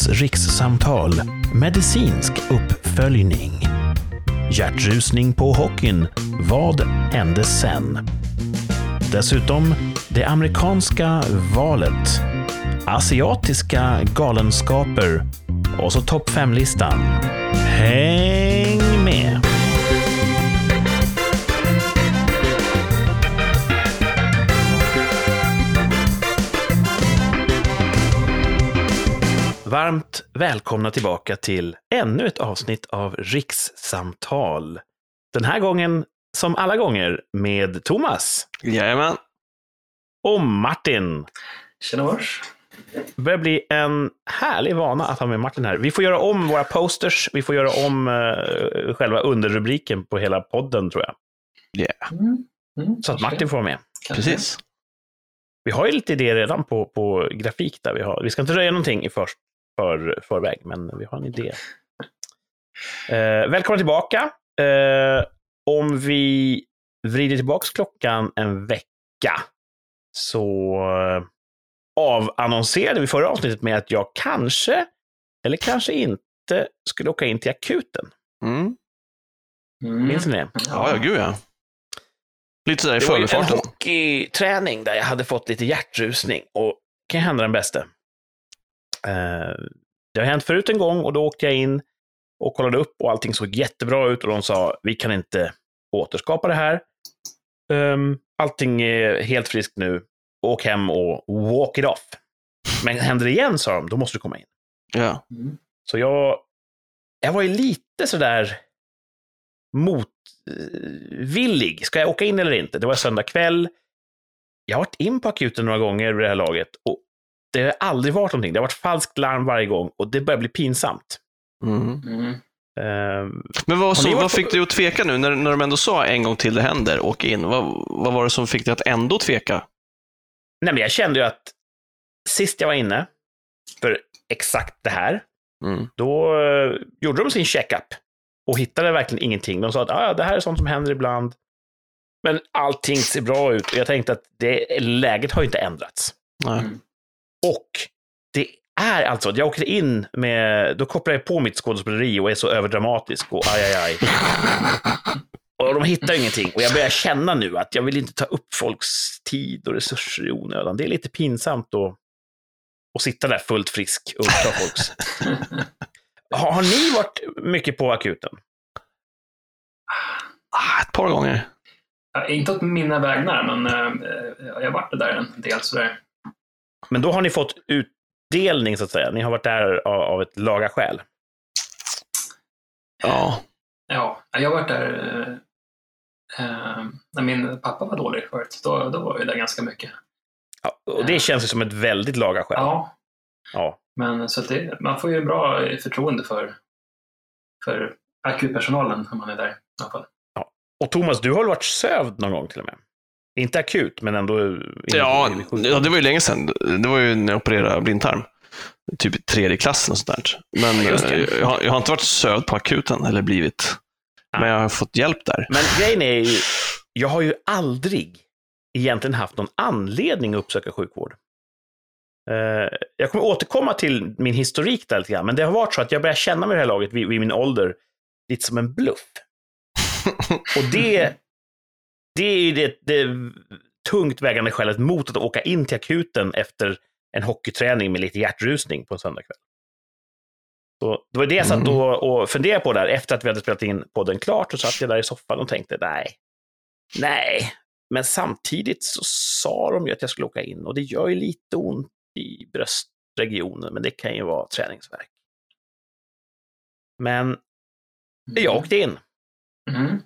Veckans rikssamtal. Medicinsk uppföljning. Hjärtrusning på hockeyn. Vad hände sen? Dessutom det amerikanska valet. Asiatiska galenskaper. Och så topp 5-listan. Hej! Varmt välkomna tillbaka till ännu ett avsnitt av Rikssamtal. Den här gången, som alla gånger, med Thomas Jajamän. och Martin. Tjena vars. Det börjar bli en härlig vana att ha med Martin här. Vi får göra om våra posters, vi får göra om eh, själva underrubriken på hela podden, tror jag. Yeah. Mm. Mm, Så att Martin får vara med. Kanske. Precis. Vi har ju lite idéer redan på, på grafik där vi har. Vi ska inte röja någonting i för, för, förväg, men vi har en idé. Eh, välkomna tillbaka. Eh, om vi vrider tillbaka klockan en vecka så eh, avannonserade vi förra avsnittet med att jag kanske, eller kanske inte, skulle åka in till akuten. Mm. Mm. Minns ni det? Ja, ja, gud ja. Lite sådär i Det var en förbifarten. hockeyträning där jag hade fått lite hjärtrusning och kan hända den bästa. Eh, det har hänt förut en gång och då åkte jag in och kollade upp och allting såg jättebra ut och de sa vi kan inte återskapa det här. Um, allting är helt friskt nu. Åk hem och walk it off. Men händer det igen, sa de, då måste du komma in. Ja. Mm. Så jag, jag var ju lite sådär motvillig. Ska jag åka in eller inte? Det var söndag kväll. Jag har varit in på akuten några gånger vid det här laget och det har aldrig varit någonting. Det har varit falskt larm varje gång och det börjar bli pinsamt. Mm. Mm. Ehm, Men vad, varit vad fick dig att tveka nu när, när de ändå sa en gång till det händer, åk in? Vad, vad var det som fick dig att ändå tveka? nej, men jag kände ju att sist jag var inne för exakt det här, Mm. då eh, gjorde de sin checkup och hittade verkligen ingenting. De sa att ah, det här är sånt som händer ibland. Men allting ser bra ut och jag tänkte att det, läget har ju inte ändrats. Nej. Mm. Och det är alltså, att jag åker in med, då kopplar jag på mitt skådespeleri och är så överdramatisk och aj, aj, aj. Och de hittar ingenting. Och jag börjar känna nu att jag vill inte ta upp folks tid och resurser i onödan. Det är lite pinsamt att, att sitta där fullt frisk och uppta folks. Har, har ni varit mycket på akuten? Ah, ett par gånger. Ja, inte åt mina vägnar, men äh, jag har varit där en del sådär. Men då har ni fått utdelning, så att säga. Ni har varit där av, av ett laga skäl. Ja. Ja, jag har varit där äh, äh, när min pappa var dålig förut. Då, då var vi där ganska mycket. Ja, och det känns ju som ett väldigt laga skäl. Ja, Ja. men så att det, man får ju bra förtroende för, för akutpersonalen när man är där i alla fall. Och Thomas, du har väl varit sövd någon gång till och med? Inte akut, men ändå... Ja, ja, det var ju länge sedan. Det var ju när jag opererade blindtarm. Typ tredje klassen och sånt där. Men Ja, eh, jag, har, jag har inte varit sövd på akuten, eller blivit. Men jag har fått hjälp där. Men grejen är ju, jag har ju aldrig egentligen haft någon anledning att uppsöka sjukvård. Eh, jag kommer återkomma till min historik där lite grann, men det har varit så att jag börjar känna mig i det här laget vid, vid min ålder lite som en bluff. Och det, det är ju det, det tungt vägande skälet mot att åka in till akuten efter en hockeyträning med lite hjärtrusning på en söndagkväll. Så det var det jag satt Mm. och, och funderade på där efter att vi hade spelat in podden klart. Och satt jag där i soffan och tänkte nej, nej. Men samtidigt så sa de ju att jag skulle åka in och det gör ju lite ont i bröstregionen, men det kan ju vara träningsvärk. Men jag åkte in. Mm.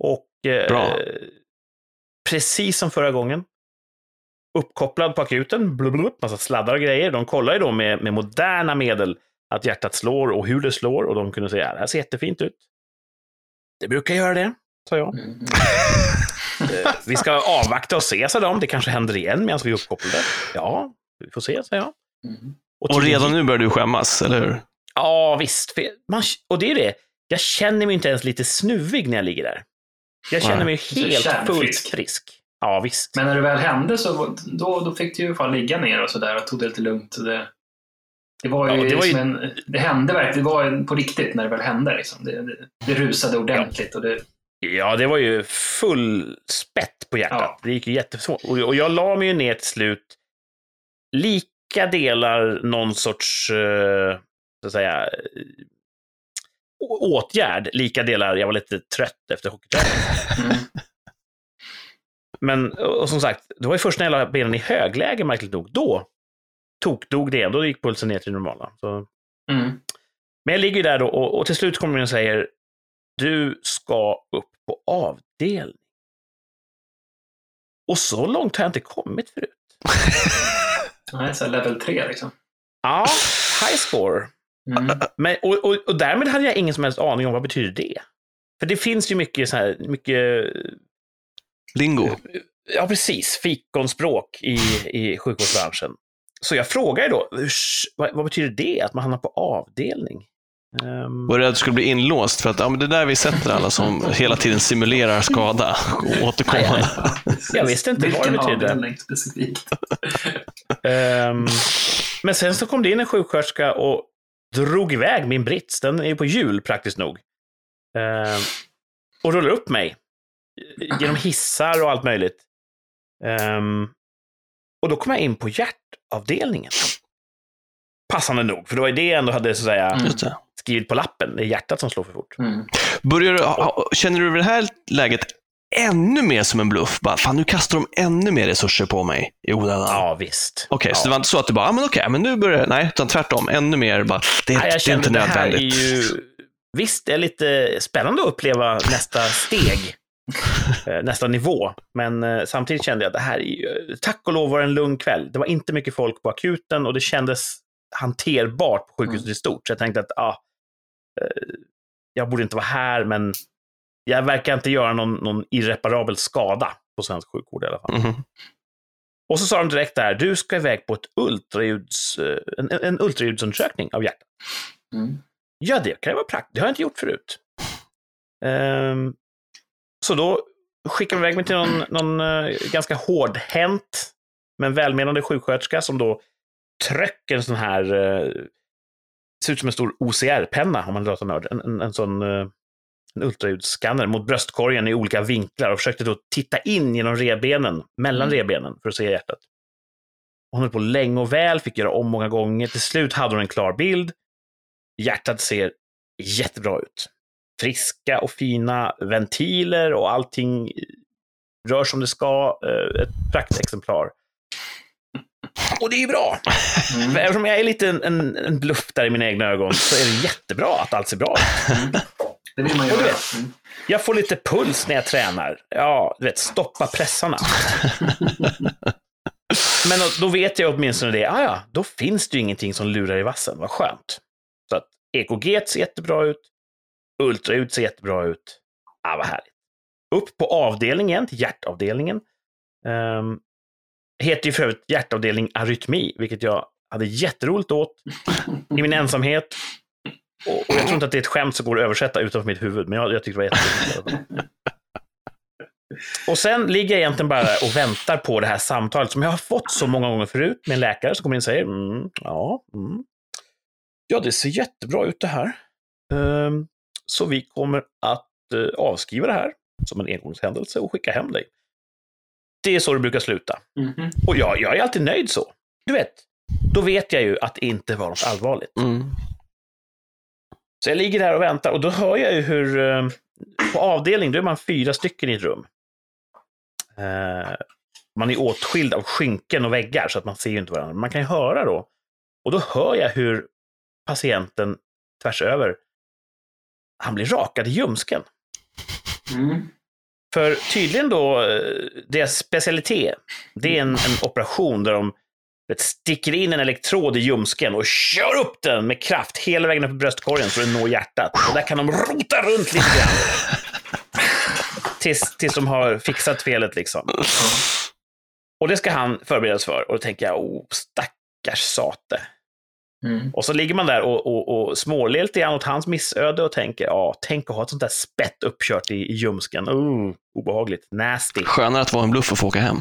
Och eh, precis som förra gången, uppkopplad på akuten, blub, blub, massa sladdar och grejer. De kollar ju då med, med moderna medel att hjärtat slår och hur det slår och de kunde säga att det här ser jättefint ut. Det brukar göra det, sa jag. Mm. Eh, vi ska avvakta och se, sa de. Det kanske händer igen medan vi är uppkopplade. Ja, vi får se, sa jag. Mm. Och tydligen- redan nu börjar du skämmas, eller hur? Ja, visst. Man, och det är det. Jag känner mig inte ens lite snuvig när jag ligger där. Jag känner mig helt fullt frisk. Ja, visst. Men när det väl hände så då, då fick du ju fan ligga ner och sådär och tog det lite lugnt. Det, Det var ju, Ja, det var ju- som en, det hände verkligen, det var på riktigt när det väl hände. Liksom. Det, det, det rusade ordentligt. Och det, Ja, det var ju full spett på hjärtat. Ja. Det gick ju jättesvårt. Och, och jag la mig ju ner till slut lika delar någon sorts, eh, så att säga, åtgärd, lika delar jag var lite trött efter hockeyträningen. mm. Men och som sagt, det var ju först när jag la benen i högläge märkligt nog. Då tokdog det igen. Då gick pulsen ner till normala. Så. Mm. Men jag ligger där då och, och till slut kommer de och säger du ska upp på avdelning. Och så långt har jag inte kommit förut. Nej, så level 3 liksom. Ja, high score. Mm. Men, och, och, och därmed hade jag ingen som helst aning om vad betyder det. För det finns ju mycket så här, mycket, Lingo. ja precis, fikonspråk i, i sjukvårdsbranschen. Så jag frågar ju då, vad, vad betyder det att man hamnar på avdelning? Ehm, Var du rädd att du skulle bli inlåst? För att ja, men det är där vi sätter alla som hela tiden simulerar skada återkommande. Jag visste inte vad det Vilken betydde. avdelning specifikt? Ehm, men sen så kom det in en sjuksköterska och drog iväg min brits. Den är ju på hjul praktiskt nog. Ehm, och rullade upp mig. Genom hissar och allt möjligt. Ehm, och då kom jag in på hjärtavdelningen. Passande nog, för det var ju det jag ändå hade så att säga, Mm. Skrivit på lappen. Det är hjärtat som slår för fort. Mm. Börjar du, känner du i det här läget ännu mer som en bluff? Bara, fan, nu kastar de ännu mer resurser på mig i onödan. Ja, visst. Okej, ja. så det var inte så att du bara, ah, men okej, men nu börjar. Nej, utan tvärtom. Ännu mer bara, det, Nej, det är inte det här är nödvändigt. ju... Visst, det är lite spännande att uppleva nästa steg, eh, nästa nivå. Men eh, samtidigt kände jag att det här är ju... Tack och lov var det en lugn kväll. Det var inte mycket folk på akuten och det kändes hanterbart på sjukhuset i stort. Så jag tänkte att ah, jag borde inte vara här, men jag verkar inte göra någon, någon irreparabel skada på svensk sjukvård i alla fall. Mhm. Och så sa de direkt där, du ska iväg på ett ultraljuds, eh, en, en ultraljudsundersökning av hjärtat. Mm. Ja, det kan ju vara praktiskt. Det har jag inte gjort förut. Ehm, så då skickar de iväg mig till någon, någon eh, ganska hårdhänt men välmenande sjuksköterska som då trycker en sån här, uh, ser ut som en stor OCR-penna om man är datanörd, en, en, en sån uh, en ultraljudsskanner mot bröstkorgen i olika vinklar och försökte då titta in genom revbenen, mellan Mm. revbenen, för att se hjärtat. Hon höll på länge och väl, fick göra om många gånger. Till slut hade hon en klar bild. Hjärtat ser jättebra ut. Friska och fina ventiler och allting rör som det ska. Eh, Ett praktexemplar. Och det är ju bra. Mm. även om jag är lite en, en, en bluff där i mina egna ögon så är det jättebra att allt ser bra ut. Mm. Det vill man göra. vet. Mm. Jag får lite puls när jag tränar. Ja, du vet, stoppa pressarna. Men då, då vet jag åtminstone det. Ah, ja, då finns det ju ingenting som lurar i vassen. Vad skönt. Så att EKG ser jättebra ut. Ultraljud ser jättebra ut. Ah, vad härligt. Upp på avdelningen, till hjärtavdelningen. Um, heter ju för övrigt hjärtavdelning arytmi, vilket jag hade jätteroligt åt i min ensamhet. Och, jag tror inte att det är ett skämt som går att översätta utanför mitt huvud, men jag, jag tyckte det var jätteroligt. Och sen ligger jag egentligen bara och väntar på det här samtalet som jag har fått så många gånger förut med en läkare som kommer in och säger mm, ja, mm. ja, det ser jättebra ut det här. Ehm, så vi kommer att eh, avskriva det här som en engångshändelse och skicka hem dig. Det är så det brukar sluta. Mhm. Och jag, jag är alltid nöjd så. Du vet, då vet jag ju att det inte var något allvarligt. Mm. Så jag ligger där och väntar och då hör jag ju hur eh, på avdelning, då är man fyra stycken i ett rum. Eh, man är åtskild av skynken och väggar så att man ser ju inte varandra. Man kan ju höra då. Och då hör jag hur patienten tvärs över, han blir rakad i ljumsken. Mm. För tydligen då, eh, deras specialitet, det är en, en operation där de vet, sticker in en elektrod i ljumsken och kör upp den med kraft hela vägen upp i bröstkorgen så den når hjärtat. Och där kan de rota runt lite grann. tills, tills de har fixat felet liksom. Och det ska han förberedas för. Och då tänker jag, oh, stackars sate. Mm. Och så ligger man där och, och, och småler lite grann åt hans missöde och tänker, ja, tänk att ha ett sånt där spett uppkört i, i ljumsken. Oh, obehagligt. Nasty. Skönare att vara en bluff och få åka hem.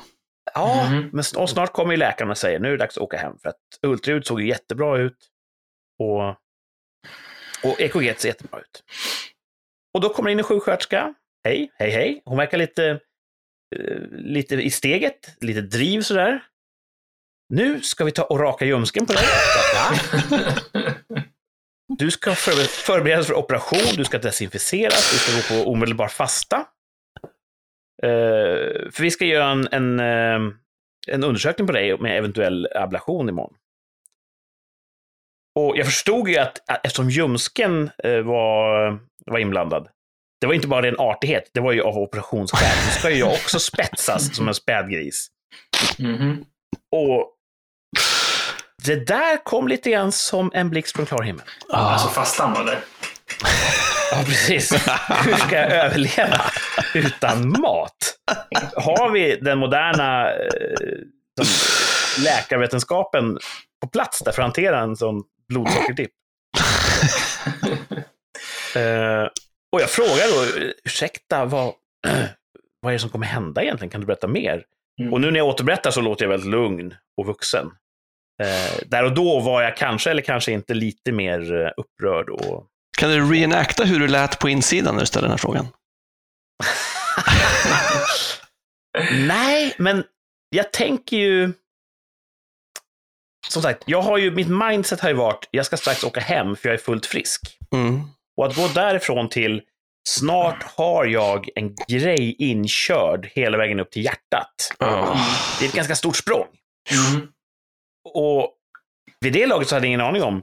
Ja, Mhm. men och snart kommer ju läkaren och säger, nu är det dags att åka hem. För att ultraljud såg ju jättebra ut. Och, och EKG ser jättebra ut. Och då kommer in en sjuksköterska. Hej, hej, hej. Hon verkar lite, eh, lite i steget, lite driv sådär. Nu ska vi ta och raka ljumsken på dig. Du ska förber- förberedas för operation, du ska desinficeras, du ska gå på omedelbar fasta. Eh, för vi ska göra en, en, eh, en undersökning på dig med eventuell ablation imorgon. Och jag förstod ju att, eftersom ljumsken eh, var, var inblandad, det var inte bara en artighet, det var ju av operationsskäl. Nu ska ju jag också spetsas som en spädgris. Mhm. Och det där kom lite grann som en blixt från klar himmel. Alltså fastan var det. Ja, precis. Hur ska jag överleva utan mat? Har vi den moderna eh, läkarvetenskapen på plats där för att hantera en sån blodsockerdipp? eh, och jag frågar då, ursäkta, vad, vad är det som kommer hända egentligen? Kan du berätta mer? Mm. Och nu när jag återberättar så låter jag väldigt lugn och vuxen. Eh, där och då var jag kanske, eller kanske inte, lite mer eh, upprörd och Kan du reenacta hur du lät på insidan när du ställer den här frågan? Nej, men jag tänker ju... Som sagt, jag har ju, mitt mindset har ju varit, jag ska strax åka hem för jag är fullt frisk. Mm. Och att gå därifrån till, snart har jag en grej inkörd hela vägen upp till hjärtat. Det är ett ganska stort språng. Mm. Och vid det laget så hade jag ingen aning om,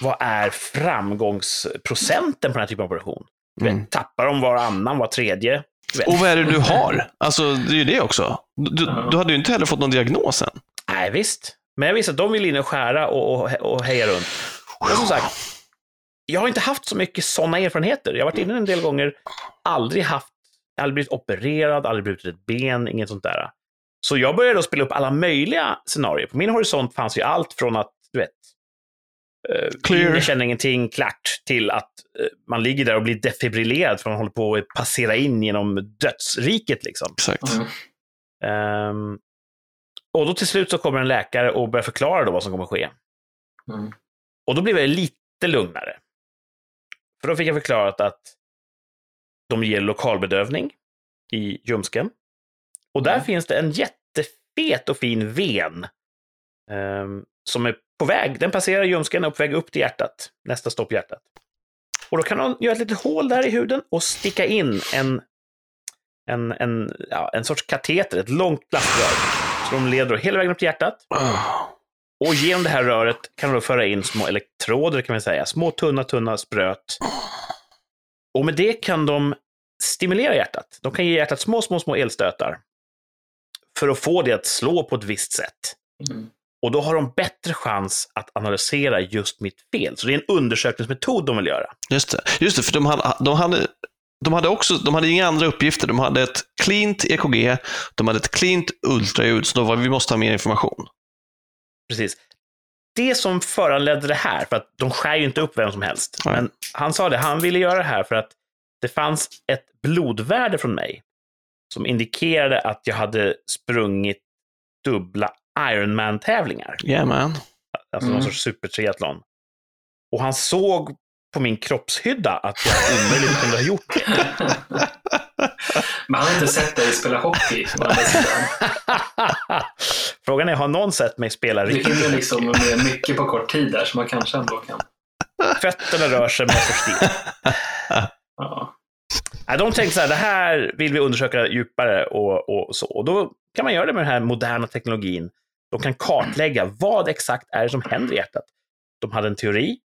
vad är framgångsprocenten på den här typen av operation? Du vet, Mm. Tappar de varannan, var tredje? Vet. Och vad är det du har? Alltså, det är ju det också. Du, du hade ju inte heller fått någon diagnos än. Nej, visst. Men jag visste att de vill in och skära och, och, och heja runt. Och som sagt, jag har inte haft så mycket sådana erfarenheter. Jag har varit inne en del gånger, aldrig haft, aldrig blivit opererad, aldrig brutit ett ben, inget sånt där. Så jag började då spela upp alla möjliga scenarier. På min horisont fanns ju allt från att, Clear. jag känner ingenting, klart, till att eh, man ligger där och blir defibrillerad för man håller på att passera in genom dödsriket. Liksom. Exakt. Mm. Ehm, och då till slut så kommer en läkare och börjar förklara då vad som kommer ske. Mm. Och då blev jag lite lugnare. För då fick jag förklarat att de ger lokalbedövning i ljumsken. Och där Mm. finns det en jättefet och fin ven ehm, som är på väg. Den passerar ljumsken och på väg upp till hjärtat. Nästa stopp hjärtat. Och då kan de göra ett litet hål där i huden och sticka in en, en, en, ja, en sorts kateter, ett långt plaströr. Så de leder hela vägen upp till hjärtat. Ah. Och genom det här röret kan de då föra in små elektroder, kan man säga. Små tunna, tunna spröt. Och med det kan de stimulera hjärtat. De kan ge hjärtat små, små, små elstötar. För att få det att slå på ett visst sätt. Mm. Och då har de bättre chans att analysera just mitt fel. Så det är en undersökningsmetod de vill göra. Just det, just det för de hade, de, hade, de hade också, de hade inga andra uppgifter. De hade ett cleant EKG, de hade ett cleant ultraljud, så då var vi måste ha mer information. Precis. Det som föranledde det här, för att de skär ju inte upp vem som helst, Nej. men han sa det, han ville göra det här för att det fanns ett blodvärde från mig som indikerade att jag hade sprungit dubbla Ironman-tävlingar. Yeah man. Alltså Mm. någon sorts supertriathlon. Och han såg på min kroppshydda att jag omöjligt kunde ha gjort det. Men han har inte sett dig spela hockey. Frågan är, har någon sett mig spela riktigt? hinner liksom med mycket på kort tid där, så man kanske ändå kan... Fötterna rör sig med stil. Ja. De tänkte så här, det här vill vi undersöka djupare och, och så. Och då kan man göra det med den här moderna teknologin. De kan kartlägga vad exakt är det som händer i hjärtat. De hade en teori,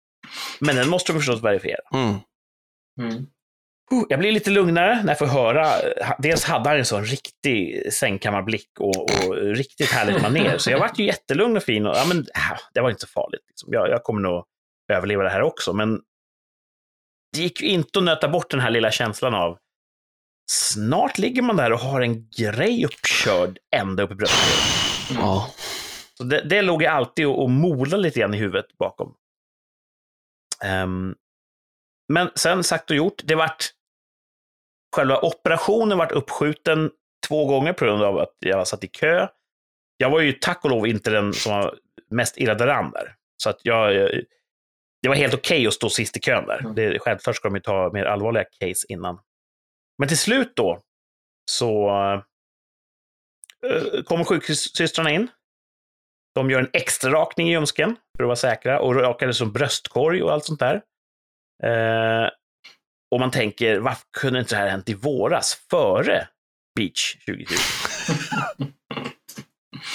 men den måste de förstås verifiera. Mm. Mm. Uh, Jag blir lite lugnare när jag får höra. Dels hade han en sån riktig sängkammarblick och, och riktigt härligt manér. Så jag vart ju jättelugn och fin. Och, ja, men, äh, det var inte så farligt. Liksom. Jag, jag kommer nog överleva det här också. Men det gick ju inte att nöta bort den här lilla känslan av snart ligger man där och har en grej uppkörd ända upp i bröstet. Ja. Så det, det låg jag alltid och, och molade lite grann i huvudet bakom. Ehm, men sen sagt och gjort, det vart själva operationen vart uppskjuten två gånger på grund av att jag satt i kö. Jag var ju tack och lov inte den som var mest illa däran där. Så att jag, jag, det var helt okej att stå sist i kön där. Mm. Det, självklart ska de ju ta mer allvarliga case innan. Men till slut då så eh, kommer sjukhussystrarna in. De gör en extra rakning i ljumsken för att vara säkra och rakade som bröstkorg och allt sånt där. Eh, och man tänker, varför kunde inte det här hänt i våras, före Beach 2020?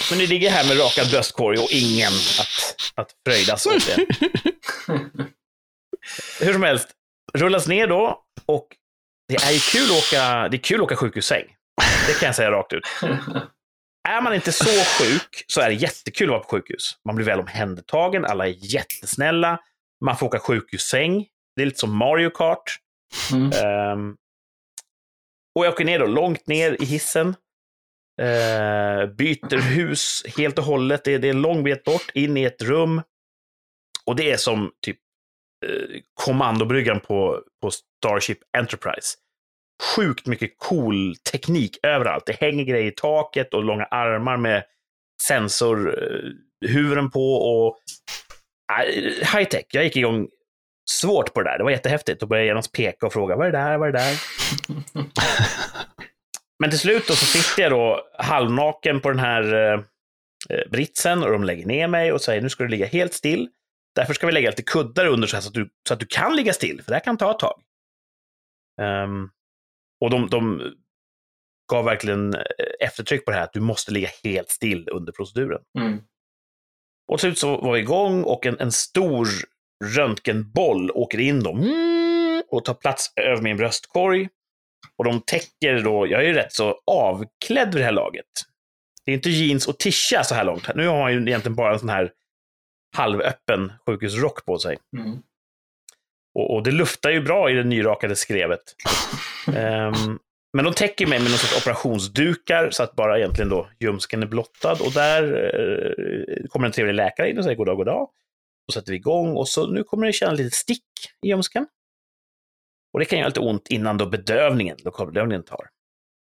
Men ni ligger här med rakad bröstkorg och ingen att, att fröjdas åt det. Hur som helst, rullas ner då och det är ju kul att åka, det är kul att åka sjukhussäng. Det kan jag säga rakt ut. Är man inte så sjuk så är det jättekul att vara på sjukhus. Man blir väl omhändertagen, alla är jättesnälla. Man får åka sjukhussäng. Det är lite som Mario Kart. Mm. Ehm, och jag åker ner då, långt ner i hissen. Uh, byter hus helt och hållet. Det är, det är lång bit bort, in i ett rum. Och det är som typ uh, kommandobryggan på, på Starship Enterprise. Sjukt mycket cool teknik överallt. Det hänger grejer i taket och långa armar med sensorhuvuden på. och High tech. Jag gick igång svårt på det där. Det var jättehäftigt. Då började jag genast peka och fråga, vad är det där, vad är det där? Men till slut då så sitter jag då halvnaken på den här eh, britsen och de lägger ner mig och säger, nu ska du ligga helt still. Därför ska vi lägga lite kuddar under så, här så, att, du, så att du kan ligga still, för det här kan ta ett tag. Um, och de, de gav verkligen eh, eftertryck på det här, att du måste ligga helt still under proceduren. Mm. Och till slut så var vi igång och en, en stor röntgenboll åker in då, mm, och tar plats över min bröstkorg. Och de täcker då, jag är ju rätt så avklädd vid det här laget. Det är inte jeans och tisha så här långt. Nu har han ju egentligen bara en sån här halvöppen sjukhusrock på sig. Mm. Och, och det luftar ju bra i det nyrakade skrevet. Um, men de täcker mig med någon sorts operationsdukar så att bara egentligen då ljumsken är blottad. Och där eh, kommer en trevlig läkare in och säger goddag, goddag. Då sätter vi igång och så nu kommer det känna lite stick i ljumsken. Och det kan göra lite ont innan då bedövningen, lokalbedövningen tar.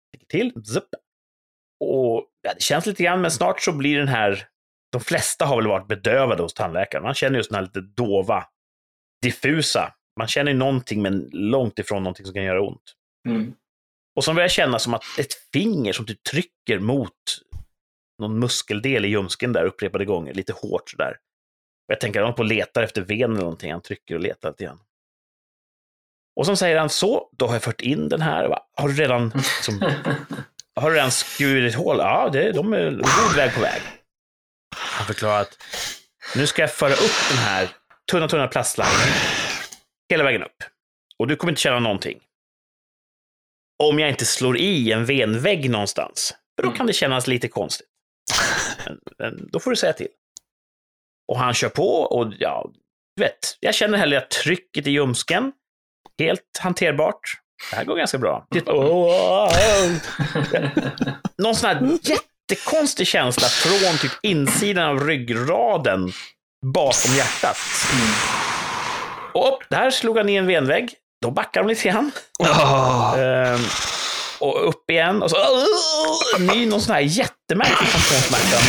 Sticker till, zup. Och ja, det känns lite grann, men snart så blir den här, de flesta har väl varit bedövade hos tandläkaren. Man känner just den här lite dova, diffusa. Man känner någonting, men långt ifrån någonting som kan göra ont. Mm. Och som börjar känna som att ett finger som typ trycker mot någon muskeldel i ljumsken där upprepade gånger, lite hårt sådär. Jag tänker att han på och letar efter ven eller någonting, han trycker och letar lite grann. Och så säger han så, då har jag fört in den här. Va? Har du redan, liksom, har du redan skurit hål? Ja, det, de är god väg på väg. Han förklarar att nu ska jag föra upp den här tunna, tunna plastslangen hela vägen upp. Och du kommer inte känna någonting. Om jag inte slår i en venvägg någonstans. För då kan det kännas lite konstigt. Men, men då får du säga till. Och han kör på och ja, du vet, jag känner hellre att trycket i ljumsken, helt hanterbart. Det här går ganska bra. Någon sån här jättekonstig känsla från typ insidan av ryggraden bakom hjärtat. Och där slog han i en venvägg. Då backar de lite grann. Ah. Ehm, och upp igen. Och så ny, någon sån här jättemärklig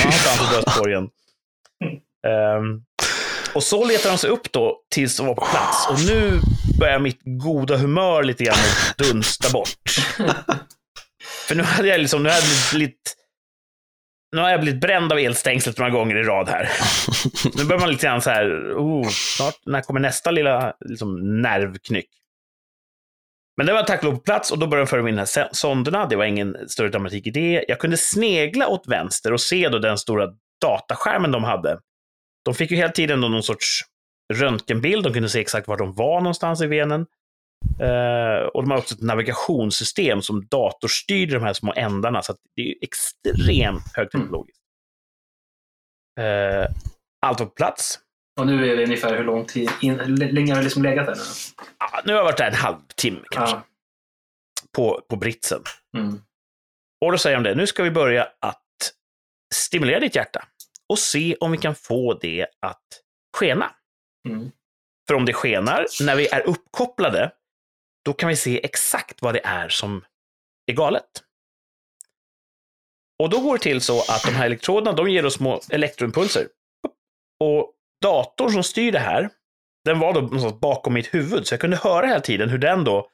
någonstans i bröstkorgen. Ehm, och så letar de sig upp då tills de var på plats. Och nu börjar mitt goda humör lite grann dunsta bort. För nu hade jag liksom, nu hade jag blivit, nu har jag blivit bränd av elstängslet några gånger i rad här. Nu börjar man lite grann så här, oh, snart, när kommer nästa lilla liksom, nervknyck? Men det var tack och lov på plats och då började de föra in de här sonderna. Det var ingen större dramatik i det. Jag kunde snegla åt vänster och se då den stora dataskärmen de hade. De fick ju hela tiden någon sorts röntgenbild. De kunde se exakt var de var någonstans i venen. Eh, och de har också ett navigationssystem som datorstyrde de här små ändarna. Så det är extremt högteknologiskt. Eh, allt var på plats. Och nu är vi ungefär hur lång tid, in, länge har vi liksom legat där nu? Ja, nu har jag varit där en halvtimme kanske. Ja. På, på britsen. Mm. Och då säger de det, nu ska vi börja att stimulera ditt hjärta och se om vi kan få det att skena. Mm. För om det skenar, när vi är uppkopplade, då kan vi se exakt vad det är som är galet. Och då går det till så att de här elektroderna, de ger oss små elektroimpulser. Och datorn som styr det här, den var då bakom mitt huvud, så jag kunde höra hela tiden hur den då...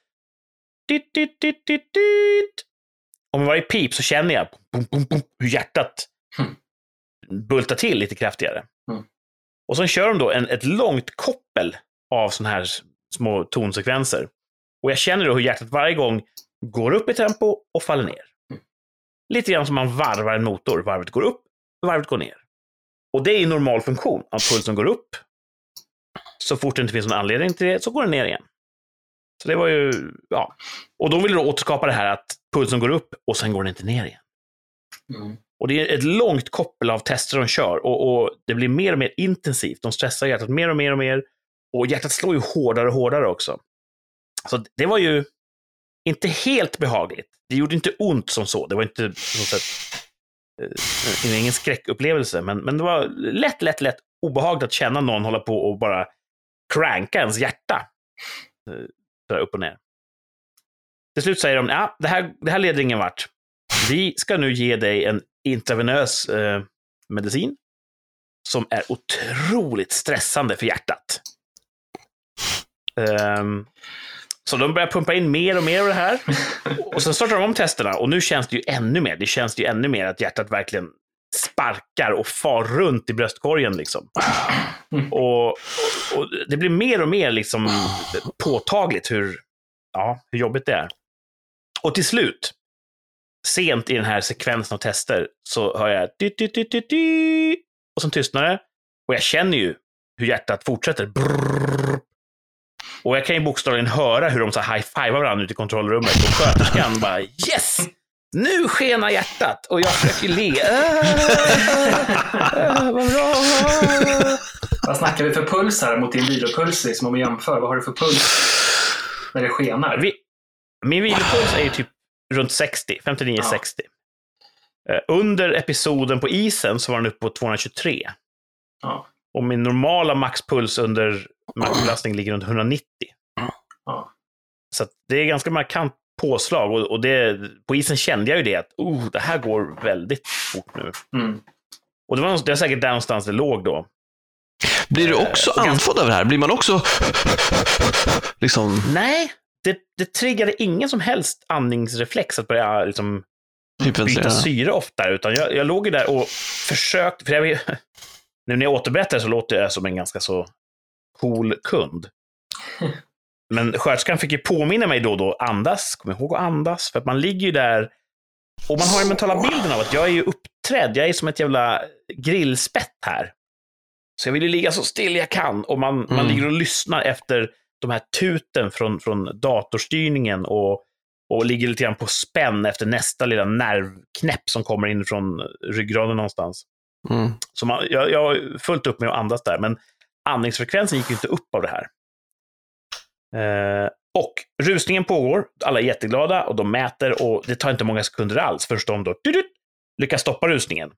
Dit, dit, dit, dit, dit. Och med varje pip så känner jag bum, bum, bum, hur hjärtat Mm. bultar till lite kraftigare. Mm. Och sen kör de då en, ett långt koppel av sådana här små tonsekvenser. Och jag känner då hur hjärtat varje gång går upp i tempo och faller ner. Mm. Lite grann som man varvar en motor. Varvet går upp, varvet går ner. Och det är i normal funktion, att pulsen går upp. Så fort det inte finns någon anledning till det så går den ner igen. Så det var ju, ja. Och då vill du återskapa det här att pulsen går upp och sen går den inte ner igen. Mm. Och det är ett långt koppel av tester de kör och, och det blir mer och mer intensivt. De stressar hjärtat mer och mer och mer. Och hjärtat slår ju hårdare och hårdare också. Så det var ju inte helt behagligt. Det gjorde inte ont som så. Det var inte sätt, eh, ingen skräckupplevelse, men, men det var lätt, lätt, lätt obehagligt att känna någon hålla på och bara cranka ens hjärta. Eh, så där upp och ner. Till slut säger de, ja, det här, det här leder ingen vart. Vi ska nu ge dig en intravenös eh, medicin som är otroligt stressande för hjärtat. Um, så de börjar pumpa in mer och mer av det här. Och sen startar de om testerna och nu känns det ju ännu mer. Det känns ju ännu mer att hjärtat verkligen sparkar och far runt i bröstkorgen. Liksom. Och, och det blir mer och mer liksom påtagligt hur, ja, hur jobbigt det är. Och till slut, sent i den här sekvensen av tester, så hör jag dy, dy, dy, dy, dy, och sen tystnar det. Och jag känner ju hur hjärtat fortsätter. Brrr. Och jag kan ju bokstavligen höra hur de så high-fivar varandra ute i kontrollrummet. Och sköterskan bara yes! Nu skenar hjärtat! Och jag försöker le. Äh, äh, vad bra! Vad snackar vi för puls här mot din vilopuls? Liksom, om vi jämför. Vad har du för puls när det skenar? Vi, min vilopuls är ju typ runt 60, 59-60. Eh, Under episoden på isen så var den uppe på 223. Ja. Och min normala maxpuls under maxbelastning ligger runt 190. Ja. Så att det är ganska markant påslag. Och, och det, på isen kände jag ju det att oh, det här går väldigt fort nu. Mm. Och det var, det var säkert där någonstans det låg då. Blir du också och ganska- andfådd av det här? Blir man också liksom Nej, det, det triggade ingen som helst andningsreflex att börja liksom, byta syre oftare, utan jag, jag låg ju där och försökte, för jag, nu när jag återberättar så låter jag som en ganska så cool kund. Men sköterskan fick ju påminna mig då och då, andas, kom ihåg att andas, för att man ligger ju där och man har den mentala bilden av att jag är ju uppträdd, jag är som ett jävla grillspett här. Så jag vill ju ligga så still jag kan och man, man Mm. ligger och lyssnar efter de här tuten från, från datorstyrningen och, och ligger lite grann på spänn efter nästa lilla nervknäpp som kommer in från ryggraden någonstans. Mm. Så man, jag, jag har fullt upp med att andas där, men andningsfrekvensen gick ju inte upp av det här. Eh, och rusningen pågår, alla är jätteglada och de mäter och det tar inte många sekunder alls förrän de då dudut, lyckas stoppa rusningen.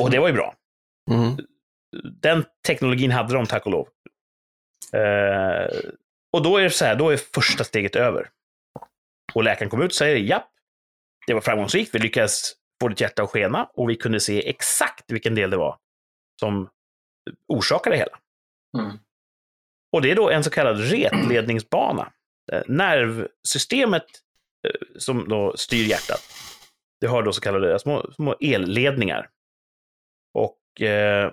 Och det var ju bra. Mm. Den teknologin hade de, tack och lov. Eh, och då är det så här, då är första steget över. Och läkaren kom ut och säger, japp, det var framgångsrikt, vi lyckades få ditt hjärta att skena och vi kunde se exakt vilken del det var som orsakade det hela. Mm. Och det är då en så kallad retledningsbana. Eh, nervsystemet eh, som då styr hjärtat, det har då så kallade små, små elledningar. Och eh,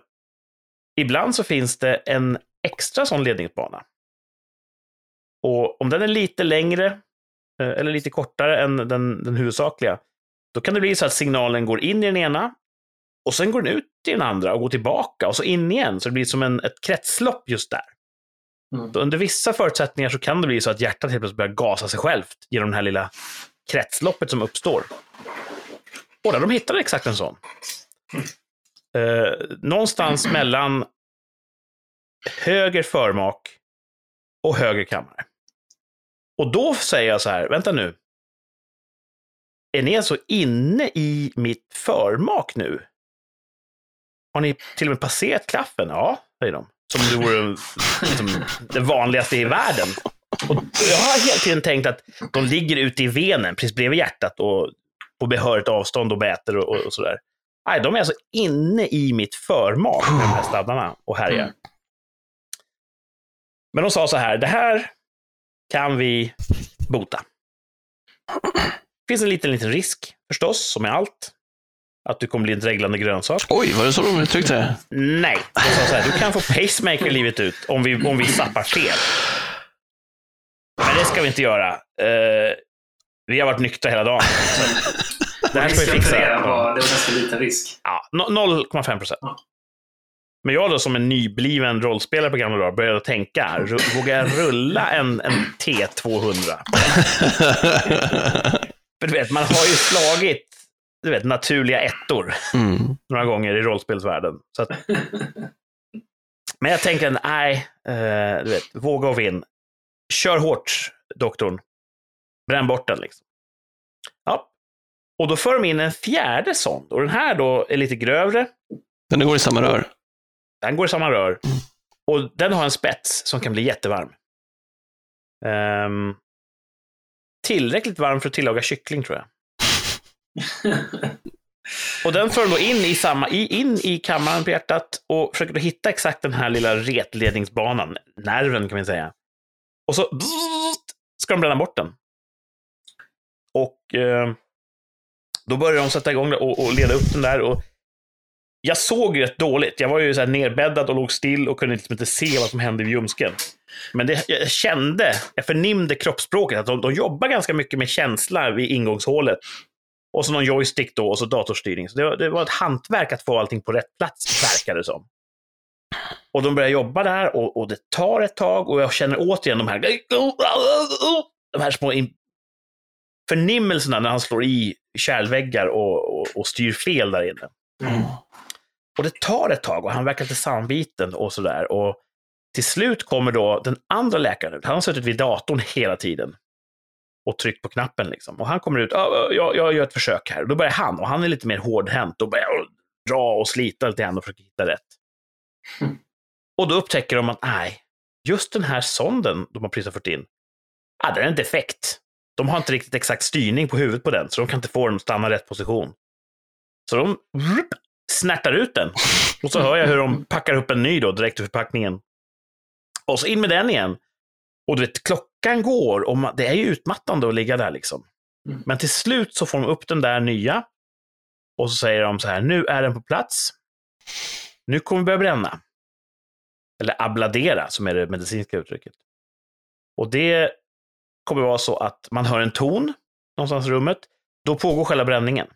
ibland så finns det en extra sån ledningsbana. Och om den är lite längre eh, eller lite kortare än den, den huvudsakliga, då kan det bli så att signalen går in i den ena och sen går den ut i den andra och går tillbaka och så in igen. Så det blir som en, ett kretslopp just där. Mm. Under vissa förutsättningar så kan det bli så att hjärtat helt plötsligt börjar gasa sig självt genom det här lilla kretsloppet som uppstår. Och där de hittade exakt en sån. Eh, någonstans mellan höger förmak och höger kammare. Och då säger jag så här, vänta nu. Är ni alltså inne i mitt förmak nu? Har ni till och med passerat klaffen? Ja, säger de. Som det vore liksom, det vanligaste i världen. Och jag har hela tiden tänkt att de ligger ute i venen, precis bredvid hjärtat och på behörigt avstånd och mäter och, och sådär. Nej, de är alltså inne i mitt förmak med de här sladdarna och härjar. Mm. Men de sa så här, det här kan vi bota. Det finns en liten, liten risk förstås, som med allt. Att du kommer bli en dreglande grönsak. Oj, var det så de uttryckte det? Nej, de sa så här, du kan få pacemaker livet ut om vi, om vi zappar fel. Men det ska vi inte göra. Eh, vi har varit nyktra hela dagen. Så det här ska vi fixa. var, det var ganska liten risk. Ja, no- 0,5 procent. Ja. Men jag då som en nybliven rollspelare på gamla dagar började tänka, vågar jag rulla en, en T200? För du vet, man har ju slagit du vet, naturliga ettor Mm. några gånger i rollspelsvärlden. Så att... Men jag tänker, nej, eh, du vet, våga och vinn. Kör hårt, doktorn. Bränn bort den liksom. Ja. Och då för de in en fjärde sond. Och den här då är lite grövre. Den går i samma rör. Den går i samma rör. Och den har en spets som kan bli jättevarm. Ehm, tillräckligt varm för att tillaga kyckling, tror jag. Och den för då in i, samma, in i kammaren på hjärtat och försöker då hitta exakt den här lilla retledningsbanan, nerven kan man säga. Och så ska de bränna bort den. Och eh, då börjar de sätta igång och, och leda upp den där. Och jag såg rätt dåligt. Jag var ju så här nerbäddad och låg still och kunde liksom inte se vad som hände vid ljumsken. Men det, jag kände, jag förnimde kroppsspråket, att de, de jobbar ganska mycket med känsla vid ingångshålet. Och så någon joystick då, och så datorstyrning. Så det var, det var ett hantverk att få allting på rätt plats, verkar det som. Och de börjar jobba där och, och det tar ett tag och jag känner återigen de här, de här små förnimmelserna när han slår i kärlväggar och, och, och styr fel där inne. Mm. Och det tar ett tag och han verkar lite samviten och sådär. Och till slut kommer då den andra läkaren ut. Han har suttit vid datorn hela tiden och tryckt på knappen. Liksom. Och han kommer ut, "Ja, jag, jag gör ett försök här. Och då börjar han, och han är lite mer hårdhänt, och börjar dra och slita lite grann och försöka hitta rätt. Mm. Och då upptäcker de att, nej, just den här sonden de har precis har fört in, ah, den är en defekt. De har inte riktigt exakt styrning på huvudet på den, så de kan inte få den att stanna i rätt position. Så de snärtar ut den. Och så hör jag hur de packar upp en ny då, direkt ur förpackningen. Och så in med den igen. Och du vet, klockan går och man, det är ju utmattande att ligga där liksom. Mm. Men till slut så får de upp den där nya. Och så säger de så här, nu är den på plats. Nu kommer vi börja bränna. Eller abladera, som är det medicinska uttrycket. Och det kommer vara så att man hör en ton någonstans i rummet. Då pågår själva bränningen.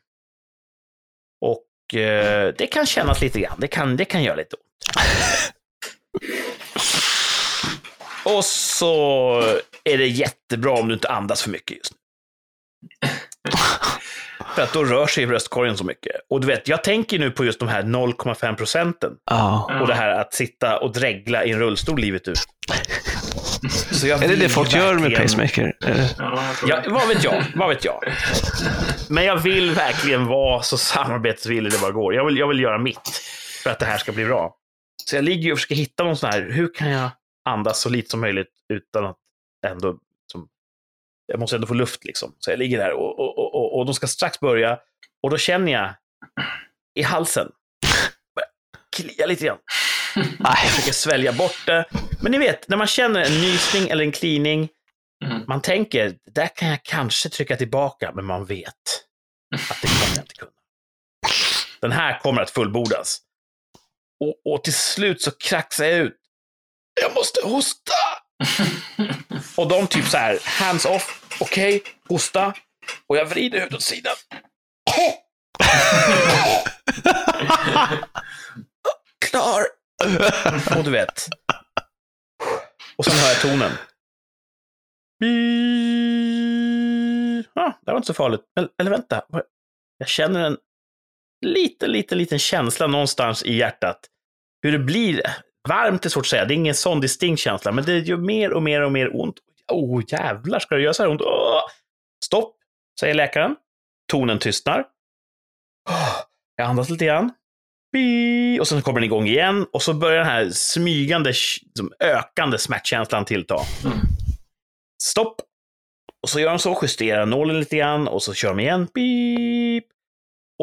Och eh, det kan kännas lite grann. Det kan, det kan göra lite ont. Och så är det jättebra om du inte andas för mycket just nu. För att då rör sig bröstkorgen så mycket. Och du vet, jag tänker nu på just de här 0,5 procenten. Ja. Och det här att sitta och dregla i en rullstol livet ut. Så jag Är det det folk gör med verkligen- pacemaker? Ja, vad vet jag? Vad vet jag? Men jag vill verkligen vara så samarbetsvillig det bara går. Jag vill, jag vill göra mitt för att det här ska bli bra. Så jag ligger ju och försöker hitta någon sån här, hur kan jag andas så lite som möjligt utan att ändå, som, jag måste ändå få luft liksom. Så jag ligger där och, och, och, och, de ska strax börja och då känner jag i halsen, börjar klia lite grann. Nej, försöker svälja bort det. Men ni vet, när man känner en nysning eller en klining, Mm. man tänker, där kan jag kanske trycka tillbaka, men man vet att det kommer jag inte kunna. Den här kommer att fullbordas. Och, och till slut så kraxar jag ut. Jag måste hosta! Och de typ så här, hands off, okej, hosta. Och jag vrider huvudet åt sidan. Klar! Och du vet. Och sen hör jag tonen. Ah, det var inte så farligt. Eller, eller vänta. Jag känner en liten, liten, liten känsla någonstans i hjärtat. Hur det blir. Varmt är svårt att säga. Det är ingen sån distinkt känsla, men det gör mer och mer och mer ont. Oh, jävlar, ska det göra så här ont? Åh! Stopp, säger läkaren. Tonen tystnar. Åh, Jag andas lite grann. Och sen kommer den igång igen och så börjar den här smygande, som ökande smärtkänslan tillta. Mm. Stopp! Och så gör de så, justerar nålen lite grann och så kör de igen. Beep.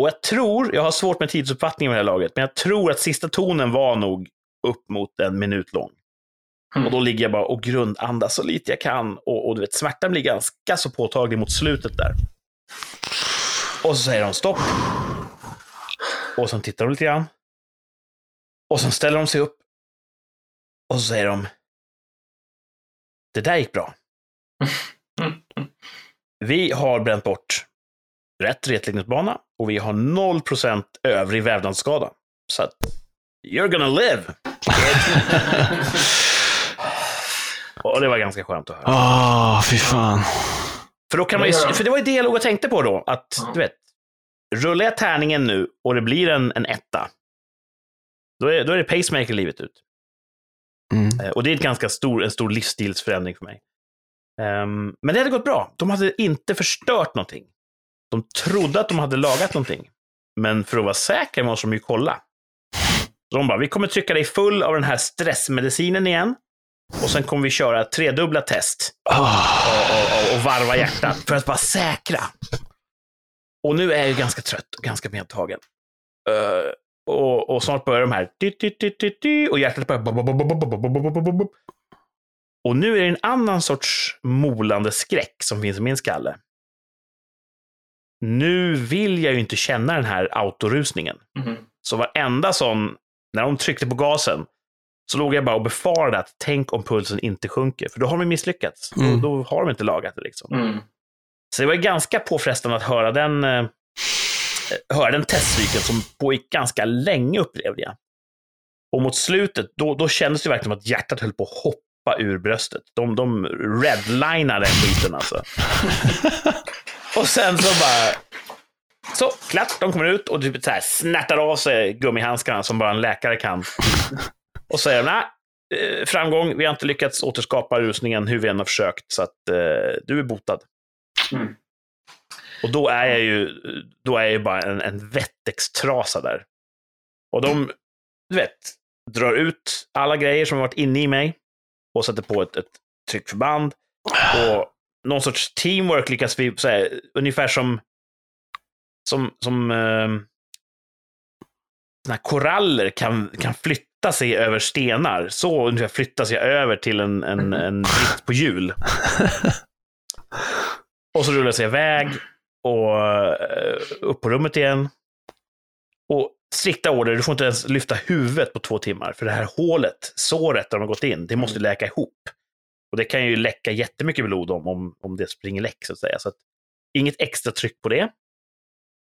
Och jag tror, jag har svårt med tidsuppfattningen med det här laget, men jag tror att sista tonen var nog upp mot en minut lång. Mm. Och då ligger jag bara och grundandas så lite jag kan. Och, och du vet, smärtan blir ganska så påtaglig mot slutet där. Och så säger de stopp. Och sen tittar de lite grann. Och sen ställer de sig upp. Och så säger de. Det där gick bra. Vi har bränt bort rätt retläggningsbana och vi har 0% övrig vävnadsskada. Så att, you're gonna live. Och det var ganska skönt att höra. Åh, fy fan. För, då kan man ju, för det var ju det jag låg och tänkte på då, att du vet, rullar jag tärningen nu och det blir en, en etta, då är, då är det pacemaker livet ut. Mm. Eh, Och det är ett ganska stor, en stor livsstilsförändring för mig. Ehm, men det hade gått bra. De hade inte förstört någonting. De trodde att de hade lagat någonting. Men för att vara säkra måste de ju kolla. Så de bara, vi kommer trycka dig full av den här stressmedicinen igen. Och sen kommer vi köra tredubbla test. Och, och, och, varva hjärtat för att vara säkra. Och nu är jag ganska trött och ganska medtagen. Uh, och, och, snart börjar de här. Och hjärtat börjar... Och nu är det en annan sorts molande skräck som finns i min skalle. Nu vill jag ju inte känna den här autorusningen. Mm. Så varenda sån när de tryckte på gasen, så låg jag bara och befarade att tänk om pulsen inte sjunker. För då har de misslyckats. Mm. Då, då har de inte lagat det. Liksom. Mm. Så det var ganska påfrestande att höra den, eh, höra den testcykeln som pågick ganska länge upplevde jag. Och mot slutet, då, då kändes det verkligen som att hjärtat höll på att hoppa ur bröstet. De, de redlinade den skiten alltså. och sen så bara... Så, klart, de kommer ut och typ så här snärtar av sig gummihandskarna som bara en läkare kan. Och säger, nej, eh, framgång, vi har inte lyckats återskapa rusningen hur vi än har försökt, så att eh, du är botad. Mm. Och då är jag ju, då är jag ju bara en, en vettextrasa där. Och de, du vet, drar ut alla grejer som har varit inne i mig och sätter på ett, ett tryckförband. Och någon sorts teamwork lyckas vi, så här, ungefär som, som, som eh, koraller kan, kan flytta sig över stenar. Så ungefär flyttas jag över till en, en, en britt på hjul. Och så rullar jag iväg och eh, upp på rummet igen. Och strikta order, du får inte ens lyfta huvudet på två timmar. För det här hålet, såret där de har gått in, det måste läka ihop. Och det kan ju läcka jättemycket blod om, om, om det springer läck, så att säga. Så att, inget extra tryck på det.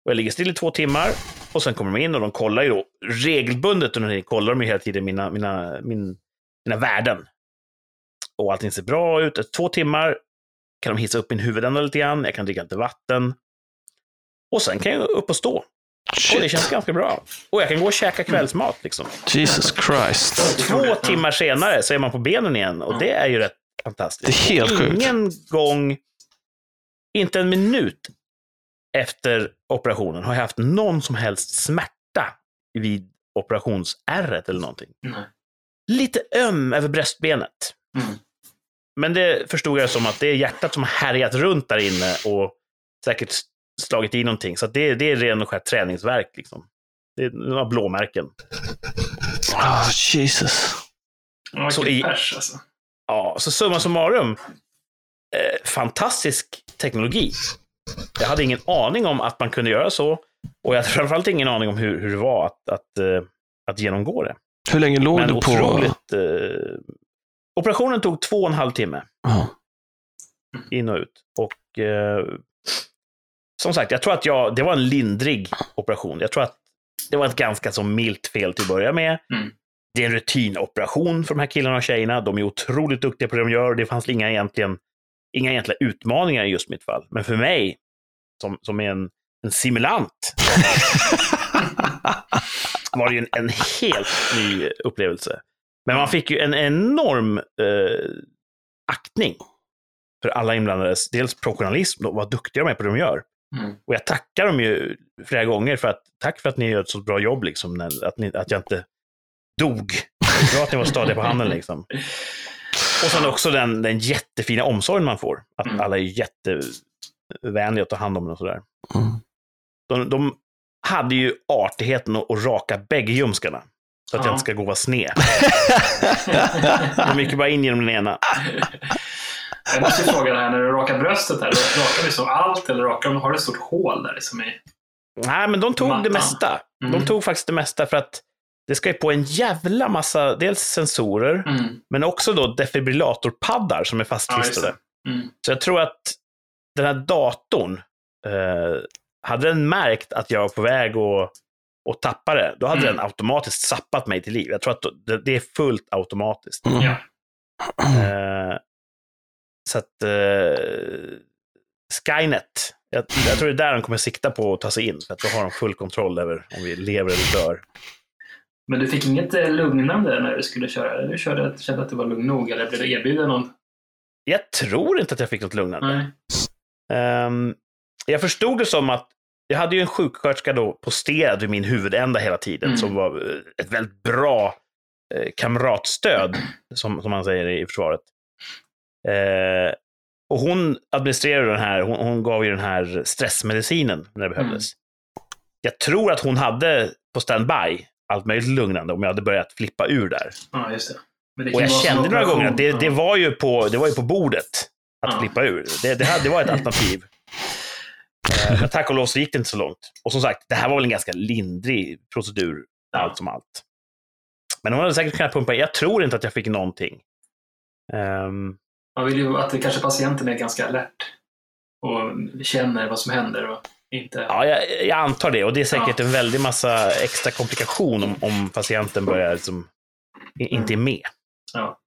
Och jag ligger still i två timmar och sen kommer de in och de kollar ju då regelbundet under tiden, kollar de ju hela tiden mina, mina, min, mina värden. Och allting ser bra ut. Efter två timmar kan de hissa upp min huvudända lite grann, jag kan dricka lite vatten. Och sen kan jag upp och stå. Och det känns Shit. ganska bra. Och jag kan gå och käka kvällsmat. Liksom. Jesus Christ. Två timmar senare så är man på benen igen och det är ju rätt fantastiskt. Det är helt sjukt. Ingen gång, inte en minut efter operationen har jag haft någon som helst smärta vid operationsärret eller någonting. Nej. Lite öm över bröstbenet. Mm. Men det förstod jag som att det är hjärtat som har härjat runt där inne och säkert slagit i någonting. Så att det, det är ren och skär träningsverk. Liksom. Det är några blåmärken. Oh, Jesus. Ja, Så i- pers alltså. Ja, så summa summarum. Eh, fantastisk teknologi. Jag hade ingen aning om att man kunde göra så. Och jag hade framförallt ingen aning om hur, hur det var att, att, eh, att genomgå det. Hur länge låg Men du på... otroligt... Eh, operationen tog två och en halv timme. Ja. in och ut. Och eh, som sagt, jag tror att jag, det var en lindrig operation. Jag tror att det var ett ganska så milt fel till att börja med. Mm. Det är en rutinoperation för de här killarna och tjejerna. De är otroligt duktiga på det de gör. Det fanns inga, egentligen, inga egentliga utmaningar i just mitt fall. Men för mig, som, som är en, en simulant, var det ju en, en helt ny upplevelse. Men man fick ju en enorm eh, aktning för alla inblandades, dels professionalism, och vad duktiga de är på det de gör. Mm. Och jag tackar dem ju flera gånger för att, tack för att ni gör ett så bra jobb, liksom, att, ni, att jag inte dog. Bra att ni var stadiga på handen liksom. Och sen också den, den jättefina omsorgen man får. Att Mm. alla är jättevänliga att ta hand om en och sådär. Mm. De, de hade ju artigheten att, att raka bägge ljumskarna. Så att Ja. jag inte ska gå och vara sned. De gick ju bara in genom den ena. Jag måste fråga det här, när du rakar bröstet där, rakar du så allt eller rakar du, har du ett stort hål där liksom i? Nej, men de tog det Mattan. mesta. Mm. De tog faktiskt det mesta för att det ska ju på en jävla massa, dels sensorer, Mm. men också då defibrillatorpaddar som är Ja, fastklistrade. det. Mm. Så jag tror att den här datorn, eh, hade den märkt att jag var på väg att, att tappa det, då hade Mm. den automatiskt sappat mig till liv. Jag tror att det, det är fullt automatiskt. Mm. Ja. Eh, så att eh, Skynet, jag, jag tror det är där de kommer sikta på att ta sig in, för att då har de full kontroll över om vi lever eller dör. Men du fick inget eh, lugnande när du skulle köra? Du körde, kände att du var lugn nog? Eller blev du erbjuden någon? Jag tror inte att jag fick något lugnande. Nej. Ehm, jag förstod det som att jag hade ju en sjuksköterska då posterad vid min huvudända hela tiden Mm. som var eh, ett väldigt bra eh, kamratstöd, som, som man säger i försvaret. Eh, och hon administrerade den här, hon, hon gav ju den här stressmedicinen när det behövdes. Jag tror att hon hade på standby allt möjligt lugnande om jag hade börjat flippa ur där. Ja, just det. Och jag kände några gånger att det, det, var ju på, det var ju på bordet att Ja. flippa ur. Det, det, hade, det var ett alternativ. Eh, Men tack och lov så gick det inte så långt. Och som sagt, det här var väl en ganska lindrig procedur, Ja. allt som allt. Men hon hade säkert kunnat pumpa. Jag tror inte att jag fick någonting. Ehm, Man vill ju att det kanske patienten är ganska alert och känner vad som händer och inte... ja, jag, jag antar det. Och det är säkert en väldig massa extra komplikation om, om patienten börjar liksom, inte är med. Ja.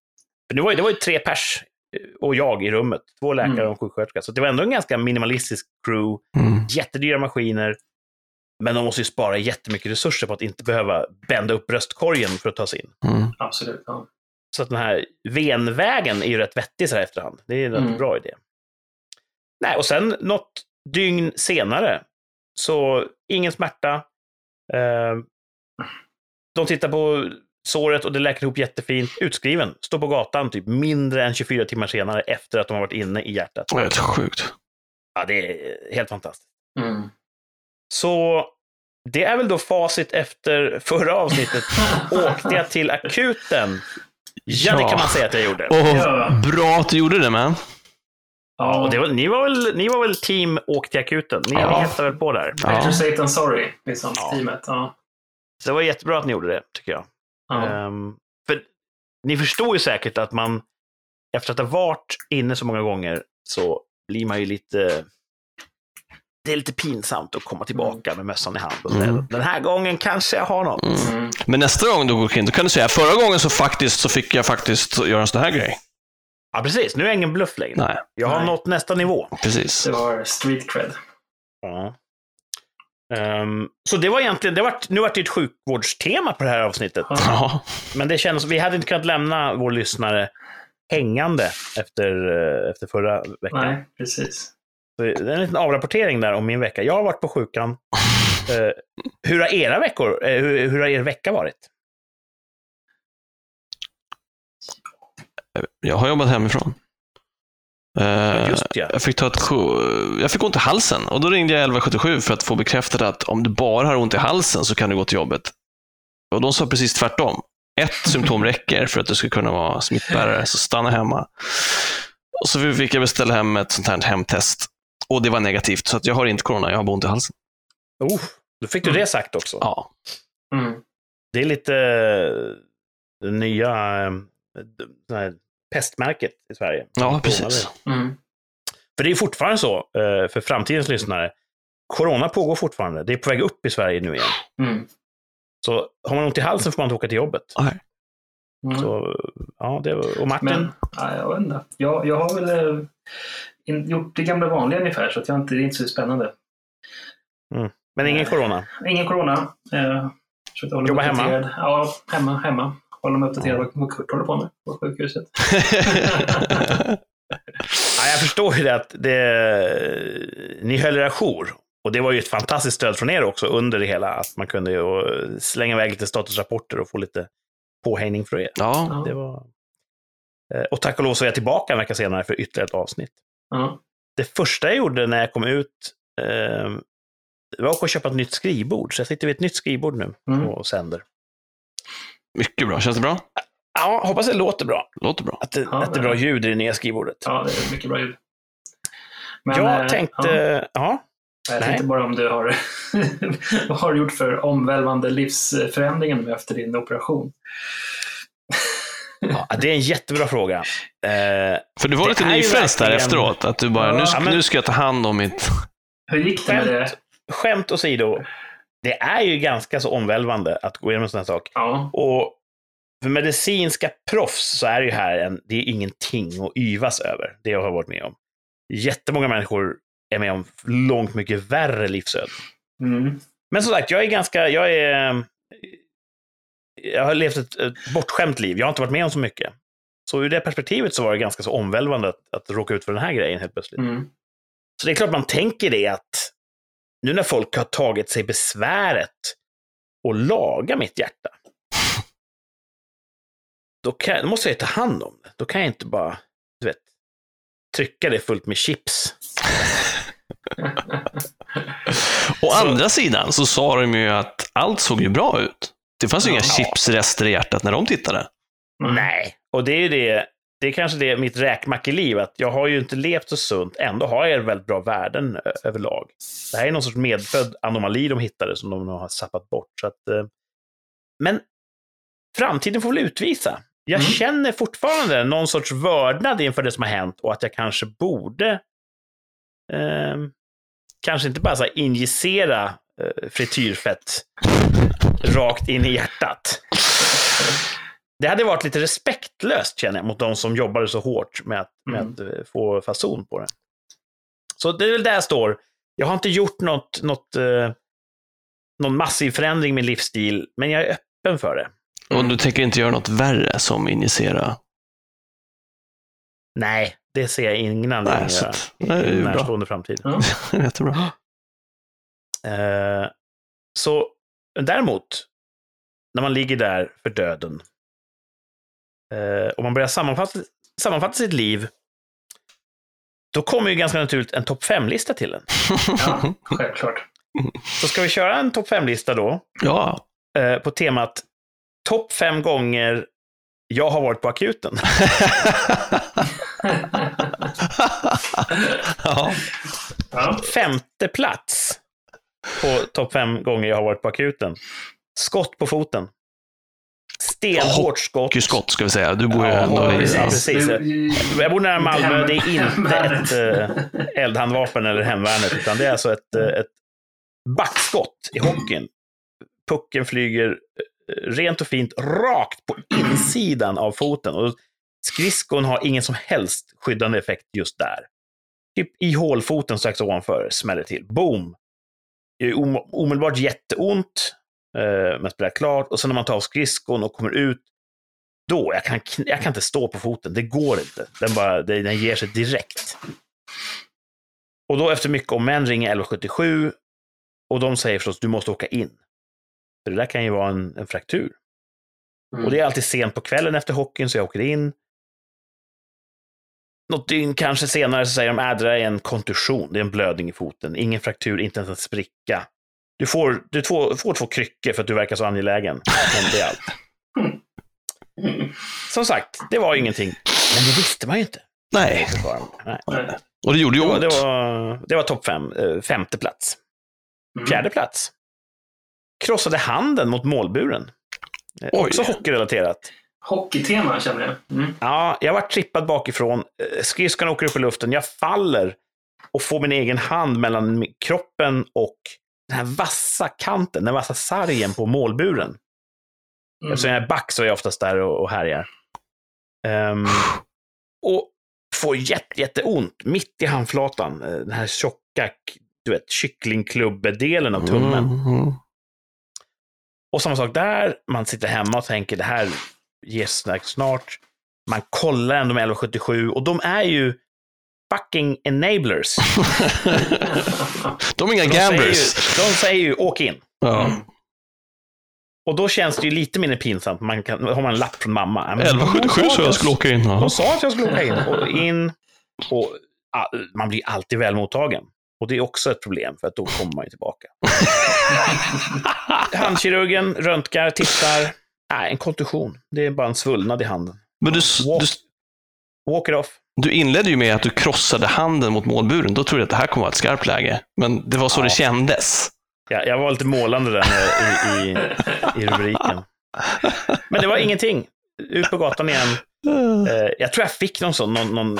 För det, var ju, det var ju tre pers eh, och jag i rummet. Två läkare Mm. och en sjuksköterska. Så det var ändå en ganska minimalistisk crew. Mm. jättedyra maskiner. Men de måste ju spara jättemycket resurser på att inte behöva bända upp bröstkorgen för att ta sig in. Mm. Absolut. Ja. Så att den här venvägen är ju rätt vettig så här efterhand. Det är en rätt Mm. bra idé. Nej, och sen något dygn senare, så ingen smärta. Eh, de tittar på såret och det läker ihop jättefint. Utskriven, står på gatan typ mindre än 24 timmar senare efter att de har varit inne i hjärtat. Det är helt sjukt. Ja, det är helt fantastiskt. Mm. Så det är väl då facit efter förra avsnittet. Åkte jag till akuten? Ja, det kan man säga att jag gjorde. Och Ja. bra att du gjorde det, man. Ja, och det var, ni, var väl, ni var väl team åk till akuten? Ni, Ja. ni hettade väl på där? Ja. Better safe than sorry, liksom, Ja. teamet. Ja. Så det var jättebra att ni gjorde det, tycker jag. Ja. Ehm, för ni förstår ju säkert att man, efter att ha varit inne så många gånger, så blir man ju lite... Det är lite pinsamt att komma tillbaka med mössan i hand Mm. den här gången kanske jag har något. Mm. Mm. Men nästa gång du går in, då kan du säga, förra gången så faktiskt så fick jag faktiskt göra en sån här grej. Ja, precis. Nu är jag ingen bluff längre. Nej, Jag har Nej. nått nästa nivå. precis. Det var street cred. Ja. Ehm, så det var egentligen, det var, nu vart det ett sjukvårdstema på det här avsnittet. Ja. Men det kändes, vi hade inte kunnat lämna vår lyssnare hängande efter, eh, efter förra veckan. Nej, precis. Så det är en liten avrapportering där om min vecka. Jag har varit på sjukan. Eh, hur har era veckor, eh, hur, hur har er vecka varit? Jag har jobbat hemifrån. Eh, Just ja. Jag fick, ta ett, jag fick ont i halsen och då ringde jag 1177 för att få bekräftat att om du bara har ont i halsen så kan du gå till jobbet. Och de sa precis tvärtom. Ett symptom räcker för att du ska kunna vara smittbärare, så stanna hemma. Och så fick jag beställa hem ett sånt här hemtest. Och det var negativt, så att jag har inte corona, jag har ont i halsen. Oh, då fick du det sagt också. Ja. Mm. Det är lite eh, nya eh, pestmärket i Sverige. Ja, precis. Mm. För det är fortfarande så, eh, för framtidens lyssnare, corona pågår fortfarande. Det är på väg upp i Sverige nu igen. Mm. Så har man ont i halsen får man inte åka till jobbet. Nej. Så, Mm. ja, det, och Martin? Men, ja, jag vet inte. Jag, jag har väl eh, in, gjort det gamla vanliga ungefär, så att jag inte, det är inte så spännande. men ingen corona? Ingen corona. Eh, Jobba hemma? Ja, hemma. hemma. Hålla mig uppdaterad vad, vad Kurt håller på med på sjukhuset. Ja, jag förstår ju det att det, ni höll er ajour. Och det var ju ett fantastiskt stöd från er också under det hela. Att man kunde ju slänga iväg lite statusrapporter och få lite påhängning från er. ja, Det var... Eh, Och tack och lov så är jag tillbaka en vecka senare för ytterligare ett avsnitt. Ja. Det första jag gjorde när jag kom ut eh, var att köpa ett nytt skrivbord. Så jag sitter vid ett nytt skrivbord nu Mm. och sänder. Mycket bra. Känns det bra? Ja, hoppas det låter bra. Låter bra. Att det, Ja, att det är bra ljud i det nya skrivbordet. Ja, det är mycket bra ljud. Men, jag eh, tänkte, ja. Jag Nej. tänkte bara om du har, vad har du gjort för omvälvande livsförändringen nu efter din operation? ja, det är en jättebra fråga. Eh, För du var Det lite nyfrälst där efteråt. Att du bara, Ja, nu, ska, men- nu ska jag ta hand om mitt... Hur gick det med det? skämt åsido, det är ju ganska så omvälvande att gå igenom en sån här sak. Ja, Och för medicinska proffs så är det ju här en, det är ingenting att yvas över, det jag har varit med om. Jättemånga människor är med om långt mycket värre livsöden. mm. Men som sagt, jag är ganska, jag är, jag har levt ett, ett bortskämt liv. Jag har inte varit med om så mycket. Så ur det perspektivet så var det ganska så omvälvande att, att råka ut för den här grejen helt plötsligt. Mm. Så det är klart man tänker det att nu när folk har tagit sig besväret att laga mitt hjärta, då, kan, då måste jag ta hand om det. Då kan jag inte bara, du vet, trycka det fullt med chips. Å andra sidan så sa de ju att allt såg ju bra ut. Det fanns ju inga Ja. chipsrester i hjärtat när de tittade. Nej, och det är ju det, det är kanske det mitt räkmackeliv, att jag har ju inte levt så sunt, ändå har jag väldigt bra värden ö- överlag. Det här är någon sorts medfödd anomali de hittade som de har sappat bort. Så att, eh, men framtiden får väl utvisa. Jag Mm. känner fortfarande någon sorts vördnad inför det som har hänt och att jag kanske borde eh, kanske inte bara så injicera eh, frityrfett rakt in i hjärtat. Det hade varit lite respektlöst känner jag mot de som jobbade så hårt med att, med Mm. att eh, få fason på det. Så det är väl där jag står. Jag har inte gjort något, något, eh, någon massiv förändring i min livsstil, men jag är öppen för det. Och du tänker inte göra något värre som injicera? Nej, det ser jag ingen anledning att göra i bra. närstående framtid. Ja. Jättebra. Eh, så däremot, när man ligger där för döden eh, och man börjar sammanfatta, sammanfatta sitt liv, då kommer ju ganska naturligt en topp fem-lista till en. Ja, självklart. Så ska vi köra en topp fem-lista då, Ja. eh, på temat topp fem gånger jag har varit på akuten. ja. Ja. Femte plats på topp fem gånger jag har varit på akuten. Skott på foten. Stenhårt skott. Hockeyskott ska vi säga. Du bor ju Ja, ändå i... precis. Ja. precis. Jag bor nära Malmö, det är inte ett eh, eldhandvapen eller hemvärnet, utan det är alltså ett, eh, ett backskott i hockeyn. Pucken flyger eh, rent och fint rakt på insidan av foten. Och skridskon har ingen som helst skyddande effekt just där. Typ i hålfoten strax ovanför smäller till. Boom! Det är om- omedelbart jätteont, eh, men spelar klart. Och sen när man tar av skridskon och kommer ut, då, jag kan, jag kan inte stå på foten. Det går inte. Den, bara, den ger sig direkt. Och då efter mycket om men ringer 1177 och de säger förstås du måste åka in. För det där kan ju vara en, en fraktur. Mm. Och det är alltid sent på kvällen efter hockeyn så jag åker in. Något dygn kanske senare så säger de att det där är en kontusion, det är en blödning i foten. Ingen fraktur, inte ens en spricka. Du får, du två, får två kryckor för att du verkar så angelägen. Det är allt. Som sagt, det var ingenting. Men det visste man ju inte. Nej. Nej. Och det gjorde ju Det var, ont. det var, det var topp fem. Eh, Femte plats. Mm. Fjärde plats. Krossade handen mot målburen. Eh, Oj. Också hockeyrelaterat. Hockeytema känner jag. Mm. Ja, jag var trippad bakifrån. Eh, Skridskan åker upp i luften. Jag faller och får min egen hand mellan kroppen och den här vassa kanten, den vassa sargen på målburen. Mm. Eftersom jag är back så är jag oftast där och, och härjar. Ehm, och får jätte, jätteont mitt i handflatan. Eh, Den här tjocka, du vet, kycklingklubbedelen av tummen. Mm. Och samma sak där, man sitter hemma och tänker det här ger snart. Man kollar ändå med 1177 och de är ju fucking enablers. De är inga De säger, ju, gamblers. de säger ju åk in. Ja. Och då känns det ju lite mindre pinsamt. Man kan, har man en lapp från mamma. Ja, men 1177 de sa jag skulle åka in. Ja. De sa att jag skulle åka in. Och in och man blir alltid väl mottagen. Och det är också ett problem, för att då kommer man ju tillbaka. Handkirurgen röntgar, tittar. Nej, en kontusion. Det är bara en svullnad i handen. Men du, Walk, du, walk it off. Du inledde ju med att du krossade handen mot målburen. Då trodde jag att det här kommer vara ett skarpt läge. Men det var så Ja. det kändes. Ja, jag var lite målande där i, i, i rubriken. Men det var ingenting. Ut på gatan igen. Eh, jag tror jag fick någon sån, någon, någon,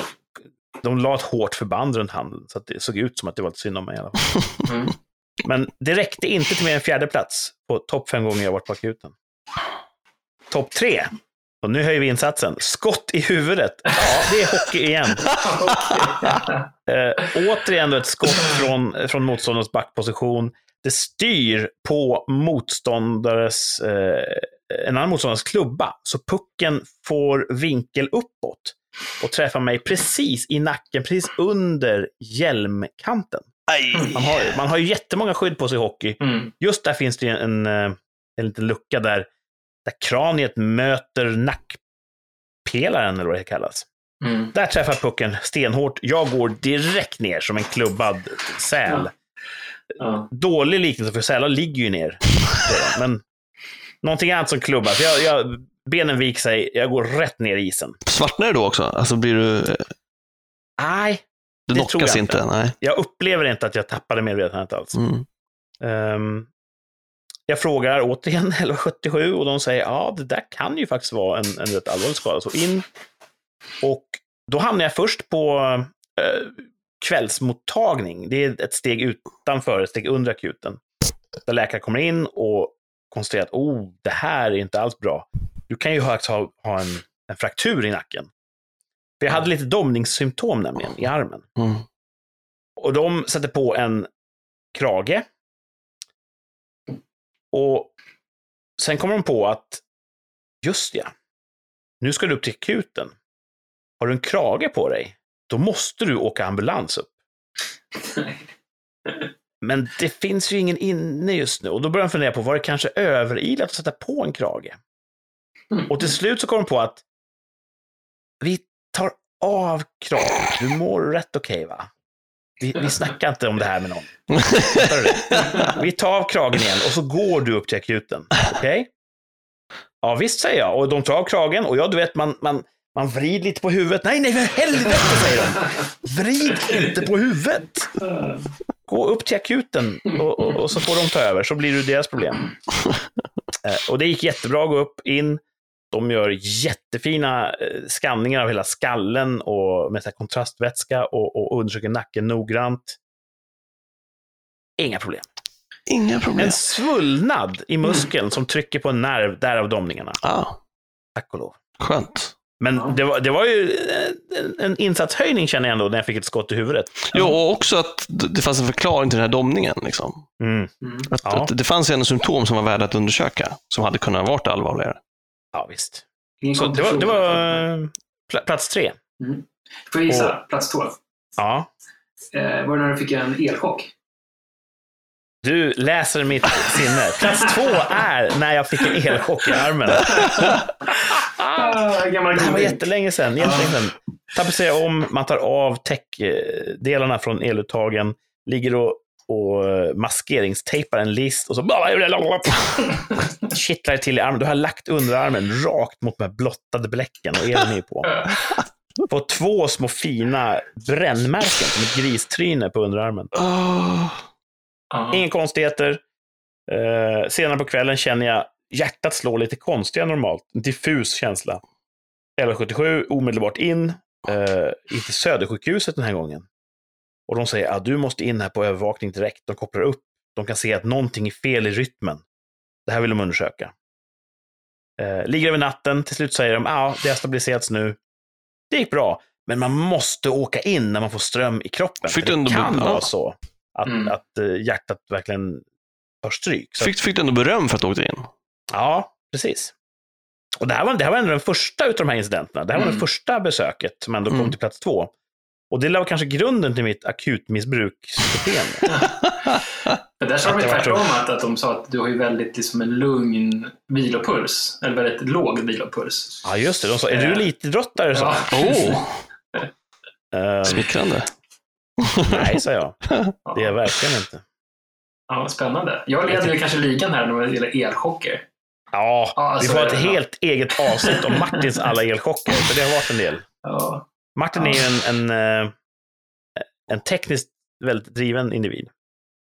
de la ett hårt förband runt handen, så att det såg ut som att det var lite synd om mig i alla fall. Mm. Men det räckte inte till mer än fjärde plats på topp fem gånger jag varit på akuten. Topp tre. Och nu höjer vi insatsen. Skott i huvudet. Ja, det är hockey igen. Eh, återigen ett skott från, från motståndarens backposition. Det styr på motståndares, eh, en annan motståndares klubba, så pucken får vinkel uppåt och träffar mig precis i nacken, precis under hjälmkanten. Man har, man har ju jättemånga skydd på sig i hockey. Mm. Just där finns det ju en, eh, en liten lucka där, där kraniet möter nackpelaren, eller vad det kallas. Mm. Där träffar pucken stenhårt. Jag går direkt ner som en klubbad säl. Ja. Dålig liknelse, för sälar ligger ju ner. Men någonting annat som klubbar. Så jag, jag, benen viker sig, jag går rätt ner i isen. Svartnar det då också? Alltså blir du... Nej, Du Det tror jag inte? inte. Nej. jag upplever inte att jag tappade medvetandet alls. Mm. Ehm, jag frågar återigen 1177 och de säger ja, det där kan ju faktiskt vara en, en rätt allvarlig skada. Så in. Och då hamnar jag först på eh, kvällsmottagning. Det är ett steg utanför, ett steg under akuten. Där läkaren kommer in och konstaterar att oh, det här är inte alls bra. Du kan ju ha, ha en, en fraktur i nacken. För jag hade lite domningssymptom nämligen i armen. Mm. Och de sätter på en krage. Och sen kommer de på att, just ja, nu ska du upp till akuten. Har du en krage på dig, då måste du åka ambulans upp. Men det finns ju ingen inne just nu. Och då börjar de fundera på, var det kanske överilat att sätta på en krage? Och till slut så kommer de på att vi tar av kragen. Du mår rätt okej va? Vi, vi snackar inte om det här med någon. Vi tar av kragen igen och så går du upp till akuten. Okej? Ja, visst säger jag. Och de tar av kragen och ja, du vet, man, man, man vrider lite på huvudet. Nej, nej, för helvete, säger de. Vrid inte på huvudet. Gå upp till akuten och, och, och så får de ta över, så blir det deras problem. Eh, och det gick jättebra att gå upp, in. De gör jättefina eh, skanningar av hela skallen och med så här kontrastvätska och, och undersöker nacken noggrant. Inga problem. Inga problem. En svullnad i muskeln som trycker på en nerv, därav domningarna. Ah, Tack och lov. skönt. Men Ja. det, var, det var ju eh, en, insatshöjning känner jag ändå när jag fick ett skott i huvudet. Jo, och också att det fanns en förklaring till den här domningen. Liksom. Mm. Mm. Att, Ja. att det fanns en symptom som var värda att undersöka, som hade kunnat varit allvarligare. Ja, visst. Så det var, det var eh, pla- plats tre. Får jag gissa? Plats två. Ja. Eh, var det när du fick en elchock? Du läser mitt sinne. Plats två är när jag fick en elchock i armen. Ah, Det var jättelänge sedan. Jättelänge sedan. Tapetsera om, man tar av täckdelarna från eluttagen, ligger och, och maskeringstejpar en list och så kittlar det till i armen. Du har lagt underarmen rakt mot de här blottade bläcken och elen är på. På två små fina brännmärken som ett gristryne på underarmen. Oh. Ja. Inga konstigheter. Eh, senare på kvällen känner jag hjärtat slå lite konstigare än normalt. En diffus känsla. 1177, omedelbart in. Eh, inte Södersjukhuset den här gången. Och de säger att du måste in här på övervakning direkt. De kopplar upp. De kan se att någonting är fel i rytmen. Det här vill de undersöka. Eh, ligger över natten. Till slut säger de ja, det har stabiliserats nu. Det gick bra. Men man måste åka in när man får ström i kroppen. Fick det ändå kan vara så att, Mm. att eh, hjärtat verkligen tar stryk. Så, Fick, fick du ändå beröm för att du åkte in? Ja, precis. Och det här var, det här var ändå den första av de här incidenterna. Det här var Mm. det första besöket som ändå kom Mm. till plats två. Och det var kanske grunden till mitt akutmissbruksbeteende. Men där sa de tvärtom att, att de sa att du har ju väldigt liksom, en lugn vilopuls. Eller väldigt låg vilopuls. ja, just det. De sa, är du elitidrottare? sa Ja. Oh, Ehm, smickrande. nej, sa jag. Det är jag verkligen inte. Ja, spännande. Jag leder ju kanske ligan här när det gäller elchocker. Ja, Ja, vi så får ett helt eget avsnitt om Martins alla elchocker, för det har varit en del. Ja. Martin är ju en, en, eh, en tekniskt väldigt driven individ.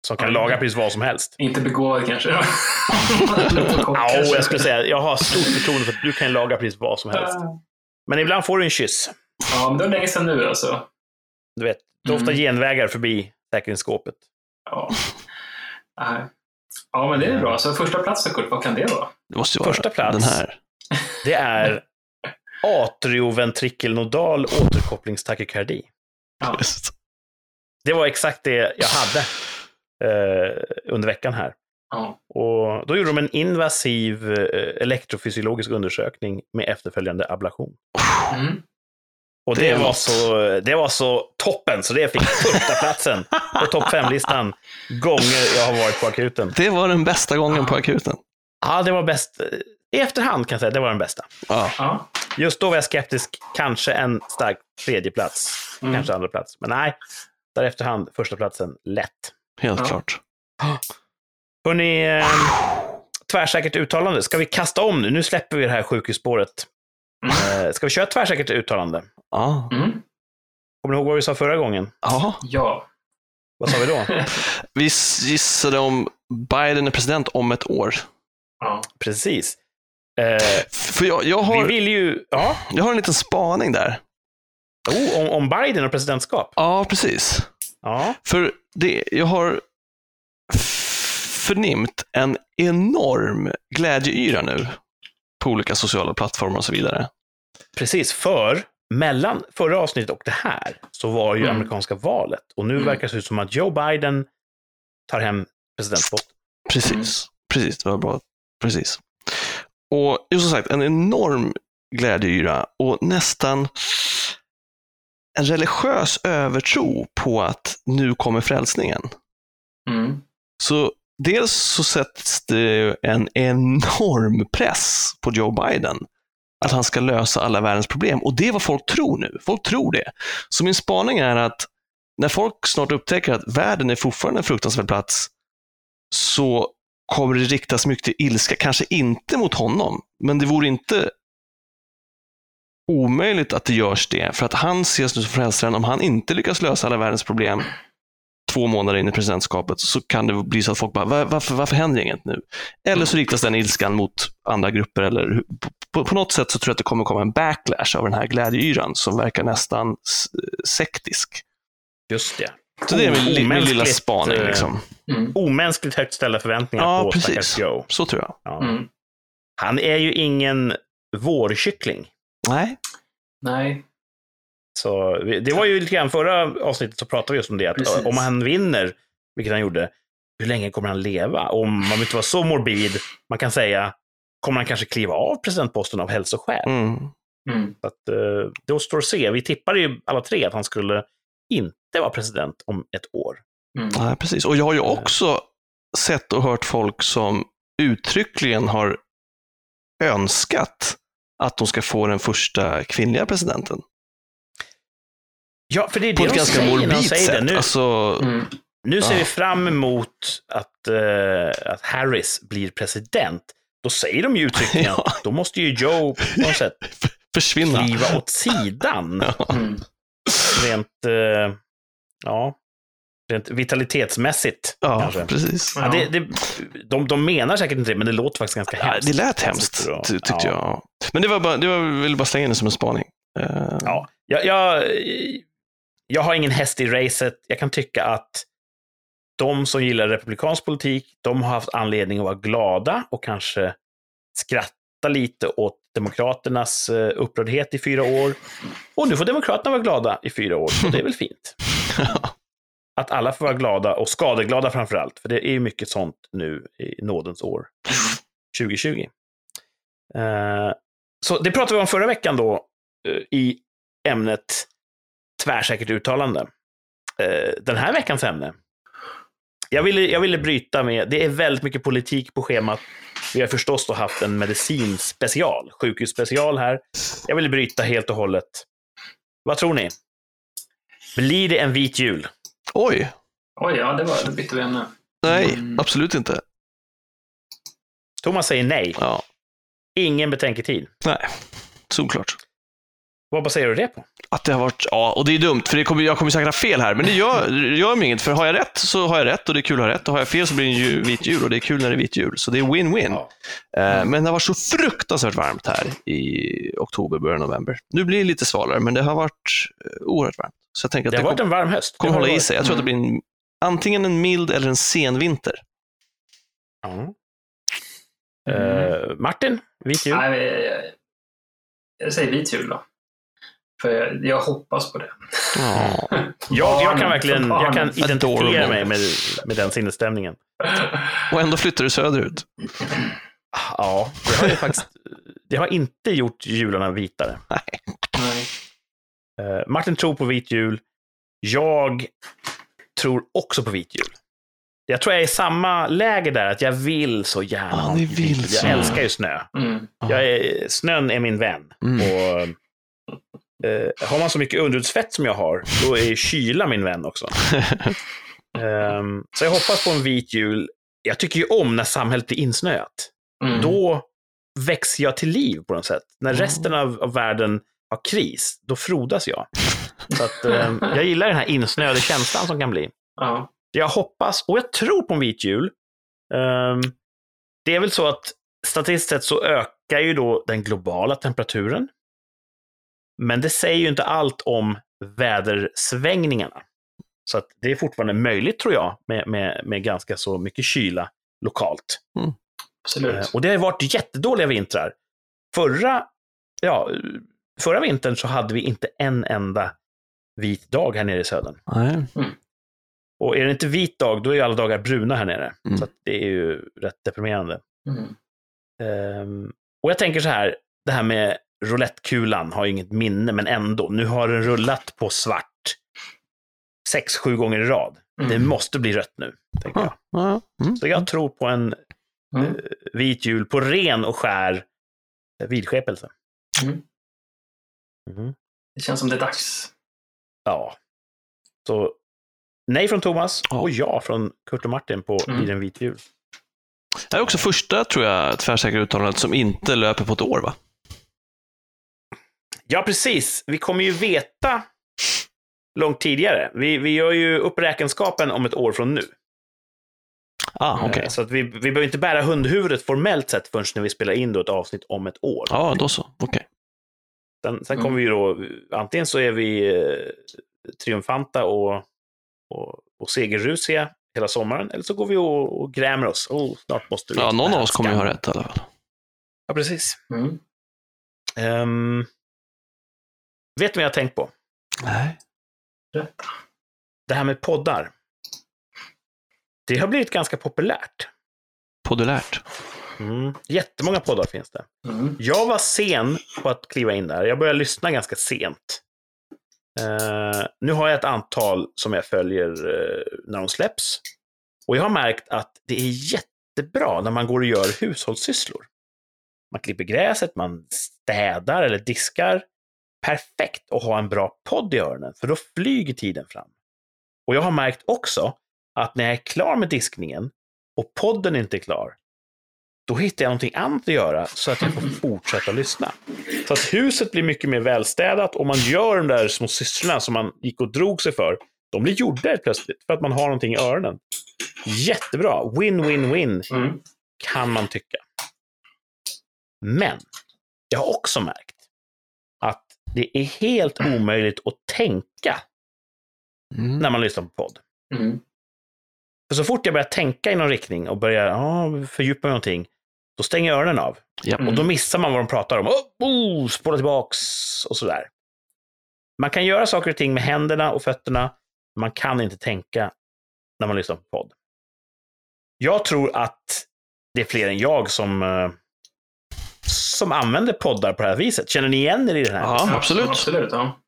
Som kan laga precis vad som helst. Inte begåvad kanske. Ja, Ja, jag skulle säga, jag har stort förtroende för att du kan laga precis vad som helst. Men ibland får du en kyss. Ja, men det var länge sedan nu alltså. Du vet, det är ofta Mm. genvägar förbi säkerhetsskåpet. Ja. Ja, men det är bra. Så första plats för Kurt, vad kan det vara? Det måste ju vara Första plats. den här. Det är atrioventrikelnodal återkopplingstakykardi. Ja. Just. Det var exakt det jag hade eh, under veckan här. Ja. Och då gjorde de en invasiv eh, elektrofysiologisk undersökning med efterföljande ablation. Mm. Och Det det, var så, det var så toppen, så det fick första platsen på topp fem-listan gånger jag har varit på akuten. Det var den bästa gången på akuten. Ja, det var bäst. I efterhand kan jag säga, det var den bästa. Ja. Ja. Just då var jag skeptisk, kanske en stark tredje plats, Mm. kanske andra plats. Men nej, där efterhand första platsen lätt. Helt Ja. klart. Hörrni, eh, tvärsäkert uttalande. Ska vi kasta om nu? Nu släpper vi det här sjukhusspåret. Eh, ska vi köra tvärsäkert uttalande? Ja. Mm. Kommer ni ihåg vad vi sa förra gången? ja. Ja. Vad sa vi då? Vi gissade om Biden är president om ett år. ja. Precis. Eh, För jag, jag, vi har, vill ju... Ja, jag har en liten spaning där. oh, om, om Biden och presidentskap. Ja, precis. Ja, För det, jag har förnimt en enorm glädjeyra nu på olika sociala plattformar och så vidare. precis. För mellan förra avsnittet och det här så var ju Mm. amerikanska valet. Och nu Mm. verkar det se ut som att Joe Biden tar hem presidentposten. Precis, precis, det var bra. Precis. Och just som sagt, en enorm glädjeyra och nästan en religiös övertro på att nu kommer frälsningen. Mm. Så dels så sätts det en enorm press på Joe Biden att han ska lösa alla världens problem. Och det är vad folk tror nu. Folk tror det. Så min spaning är att när folk snart upptäcker att världen är fortfarande en fruktansvärd plats så kommer det riktas mycket ilska, kanske inte mot honom, men det vore inte omöjligt att det görs det, för att han ses nu som frälsaren. Om han inte lyckas lösa alla världens problem två månader in i presidentskapet så kan det bli så att folk bara, Var, varför, varför händer inget nu? Eller så riktas den ilskan mot andra grupper. Eller, på, på något sätt så tror jag att det kommer komma en backlash av den här glädjeyran som verkar nästan sektisk. Just det. Så det är min, li- min lilla Omänskligt, spaning. eh, Liksom. Mm. Omänskligt högt ställda förväntningar Ja, på precis. stackars Joe. Så tror jag. Ja. Mm. Han är ju ingen vårkyckling. Nej, Nej. Så det var ju lite grann, förra avsnittet så pratade vi just om det, att Precis. om han vinner, vilket han gjorde, hur länge kommer han leva? Om man inte vara så morbid, man kan säga, kommer han kanske kliva av presidentposten av hälsoskäl? mm. Mm. Så att, eh, det återstår att se. Vi tippade ju alla tre att han skulle inte vara president om ett år. Mm. Nej, precis. Och jag har ju också sett och hört folk som uttryckligen har önskat att de ska få den första kvinnliga presidenten. Ja, för det är På det ett de ganska säger säger det. sätt. Nu, Alltså, Mm. nu ser Ja. vi fram emot att, eh, att Harris blir president. Då säger de ju uttryckligen Ja. att då måste ju Joe på något sätt försvinna. kliva åt sidan. Mm. Rent, eh, ja, rent vitalitetsmässigt Ja, kanske. precis. Ja, det, det, de, de menar säkert inte det, men det låter faktiskt ganska Ja, hemskt. det lät hemskt, ty- tyckte ja. jag. Men det var bara, det var, jag ville bara slänga in det som en spaning. Eh, Ja, jag, jag, jag har ingen häst i racet. Jag kan tycka att de som gillar republikansk politik, de har haft anledning att vara glada och kanske skratta lite åt Demokraternas eh, upprördhet i fyra år. Och nu får Demokraterna vara glada i fyra år, och det är väl fint. Att alla får vara glada, och skadeglada framför allt, för det är ju mycket sånt nu i nådens år 2020. Eh, så det pratade vi om förra veckan då, eh, i ämnet tvärsäkert uttalande. Eh, den här veckans ämne. Jag ville, jag ville bryta med, det är väldigt mycket politik på schemat. Vi har förstås då haft en medicinspecial, sjukhusspecial här. Jag ville bryta helt och hållet. Vad tror ni? Blir det en vit jul? Oj, Oj, ja, det var, då bytte vi ämne. nej, Mm. absolut inte. Thomas säger nej. Ja. Ingen betänketid. Nej, solklart. Vad baserar du det på? Att det har varit, ja, och det är dumt, för det kommer, jag kommer säkert ha fel här, men det gör, det gör mig inget, för har jag rätt så har jag rätt och det är kul att ha rätt, och har jag fel så blir det en ju, vit jul och det är kul när det är vit jul, så det är win-win. Ja. Eh, Men det har varit så fruktansvärt varmt här i oktober, början av november. Nu blir det lite svalare, men det har varit eh, oerhört varmt. Så jag tänker att Det det, har varit kommer, en varm höst. kommer Det har hålla i sig. Jag tror att det blir en, antingen en mild eller en sen vinter. Ja. Mm. Eh, Martin, vit jul? Nej, jag, jag, jag säger vit jul då. För jag, jag hoppas på det. Ja. Jag, jag kan verkligen jag kan identifiera Adorable. mig med, med den sinnesstämningen. Och ändå flyttar du söderut. Ja, det har, faktiskt, det har inte gjort jularna vitare. Nej. Eh, Martin tror på vit jul. Jag tror också på vit jul. Jag tror jag är i samma läge där, att jag vill så gärna vit vill så. Jag älskar ju snö. Mm. Jag är, snön är min vän. Mm. Och, eh, har man så mycket underhudsfett som jag har, då är kyla min vän också. Ehm, så jag hoppas på en vit jul. Jag tycker ju om när samhället är insnöat. Mm. Då växer jag till liv på något sätt. När Mm. resten av, av världen har kris, då frodas jag. Så att, ehm, jag gillar den här insnöade känslan som kan bli. Ja. Jag hoppas, och jag tror på en vit jul. Ehm, det är väl så att statistiskt sett så ökar ju då den globala temperaturen. Men det säger ju inte allt om vädersvängningarna. Så att det är fortfarande möjligt, tror jag, med, med, med ganska så mycket kyla lokalt. Absolut. Eh, Och det har ju varit jättedåliga vintrar. Förra, ja, förra vintern så hade vi inte en enda vit dag här nere i södern. Nej. Och är det inte vit dag, då är ju alla dagar bruna här nere. Mm. Så att det är ju rätt deprimerande. Mm. Ehm, och jag tänker så här, det här med roulettekulan har inget minne, men ändå. Nu har den rullat på svart sex, sju gånger i rad. Mm. Det måste bli rött nu, tänker jag. Ja. Mm. Så jag tror på en Mm. vit jul på ren och skär eh, vidskepelse. Mm. Mhm. Det känns som det är dags. Ja. Så nej från Thomas och ja från Kurt och Martin på Mm. Blir det en vit jul. Det här är också första, tror jag, tvärsäkra uttalandet som inte löper på ett år, va? Ja, precis. Vi kommer ju veta långt tidigare. Vi, vi gör ju upp räkenskapen om ett år från nu. Ah, okej. Eh, Så att vi, vi behöver inte bära hundhuvudet formellt sett förrän när vi spelar in då ett avsnitt om ett år. Ja, då så. Okej. Sen, sen Mm. kommer vi då, antingen så är vi eh, triumfanta och, och, och segerrusiga hela sommaren, eller så går vi och, och grämer oss. Oh, snart måste vi. Ja, någon av oss kommer ju ha rätt i alla fall. Ja, precis. Mm. Ehm, vet ni vad jag har tänkt på? Nej. Berätta. Det här med poddar. Det har blivit ganska populärt. Podulärt. Mm. Jättemånga poddar finns det. Mm. Jag var sen på att kliva in där. Jag började lyssna ganska sent. Eh, nu har jag ett antal som jag följer eh, när de släpps. Och jag har märkt att det är jättebra när man går och gör hushållssysslor. Man klipper gräset, man städar eller diskar. Perfekt att ha en bra podd i öronen, för då flyger tiden fram. Och jag har märkt också att när jag är klar med diskningen och podden inte är klar, då hittar jag någonting annat att göra så att jag får fortsätta lyssna. Så att huset blir mycket mer välstädat och man gör de där små sysslorna som man gick och drog sig för. De blir gjorda helt plötsligt för att man har någonting i öronen. Jättebra. Win-win-win Mm. kan man tycka. Men jag har också märkt det är helt omöjligt att tänka Mm. när man lyssnar på podd. Mm. För så fort jag börjar tänka i någon riktning och börjar ah, fördjupa mig i någonting, då stänger jag öronen av. Mm. Och då missar man vad de pratar om. Oh, oh, spola tillbaks och sådär. Man kan göra saker och ting med händerna och fötterna. men Man kan inte tänka när man lyssnar på podd. Jag tror att det är fler än jag som, eh, som använder poddar på det här viset. Känner ni igen er i det här? Ja, absolut. Absolut, ja.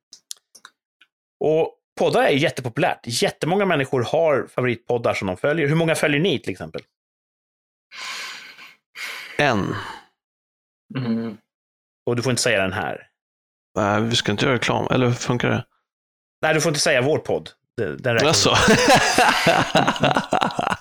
Och poddar är jättepopulärt. Jättemånga människor har favoritpoddar som de följer. Hur många följer ni till exempel? En. Mm. Och du får inte säga den här. Nej, vi ska inte göra reklam. Eller hur funkar det? Nej, du får inte säga vår podd. Den den räknas Alltså.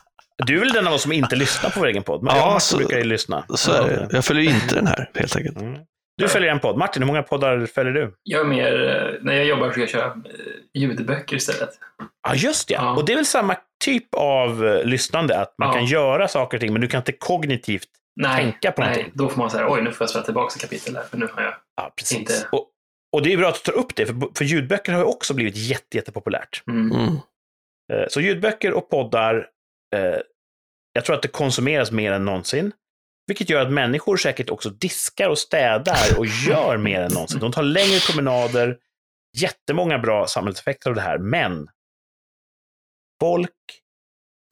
Du är väl den av oss som inte lyssnar på vår egen podd? Men Ja, jag och Martin så- brukar ju lyssna. Så är det. Jag följer ju inte den här, helt enkelt. Mm. Du följer en podd. Martin, hur många poddar följer du? Jag är mer, eh, när jag jobbar försöker jag köra eh, ljudböcker istället. Ja, just det. Ja. Och det är väl samma typ av eh, lyssnande, att man Ja. kan göra saker och ting, men du kan inte kognitivt Nej, tänka på nej någonting. då får man säga oj nu får jag spela tillbaka ett kapitel här, för nu har jag... Ja, precis. Inte- Och, och det är bra att du tar upp det, för, för ljudböcker har ju också blivit jätte, jättepopulärt. Mm. Mm. Så ljudböcker och poddar, jag tror att det konsumeras mer än någonsin. Vilket gör att människor säkert också diskar och städar och gör mer än någonsin. De tar längre promenader, jättemånga bra samhällseffekter av det här, men folk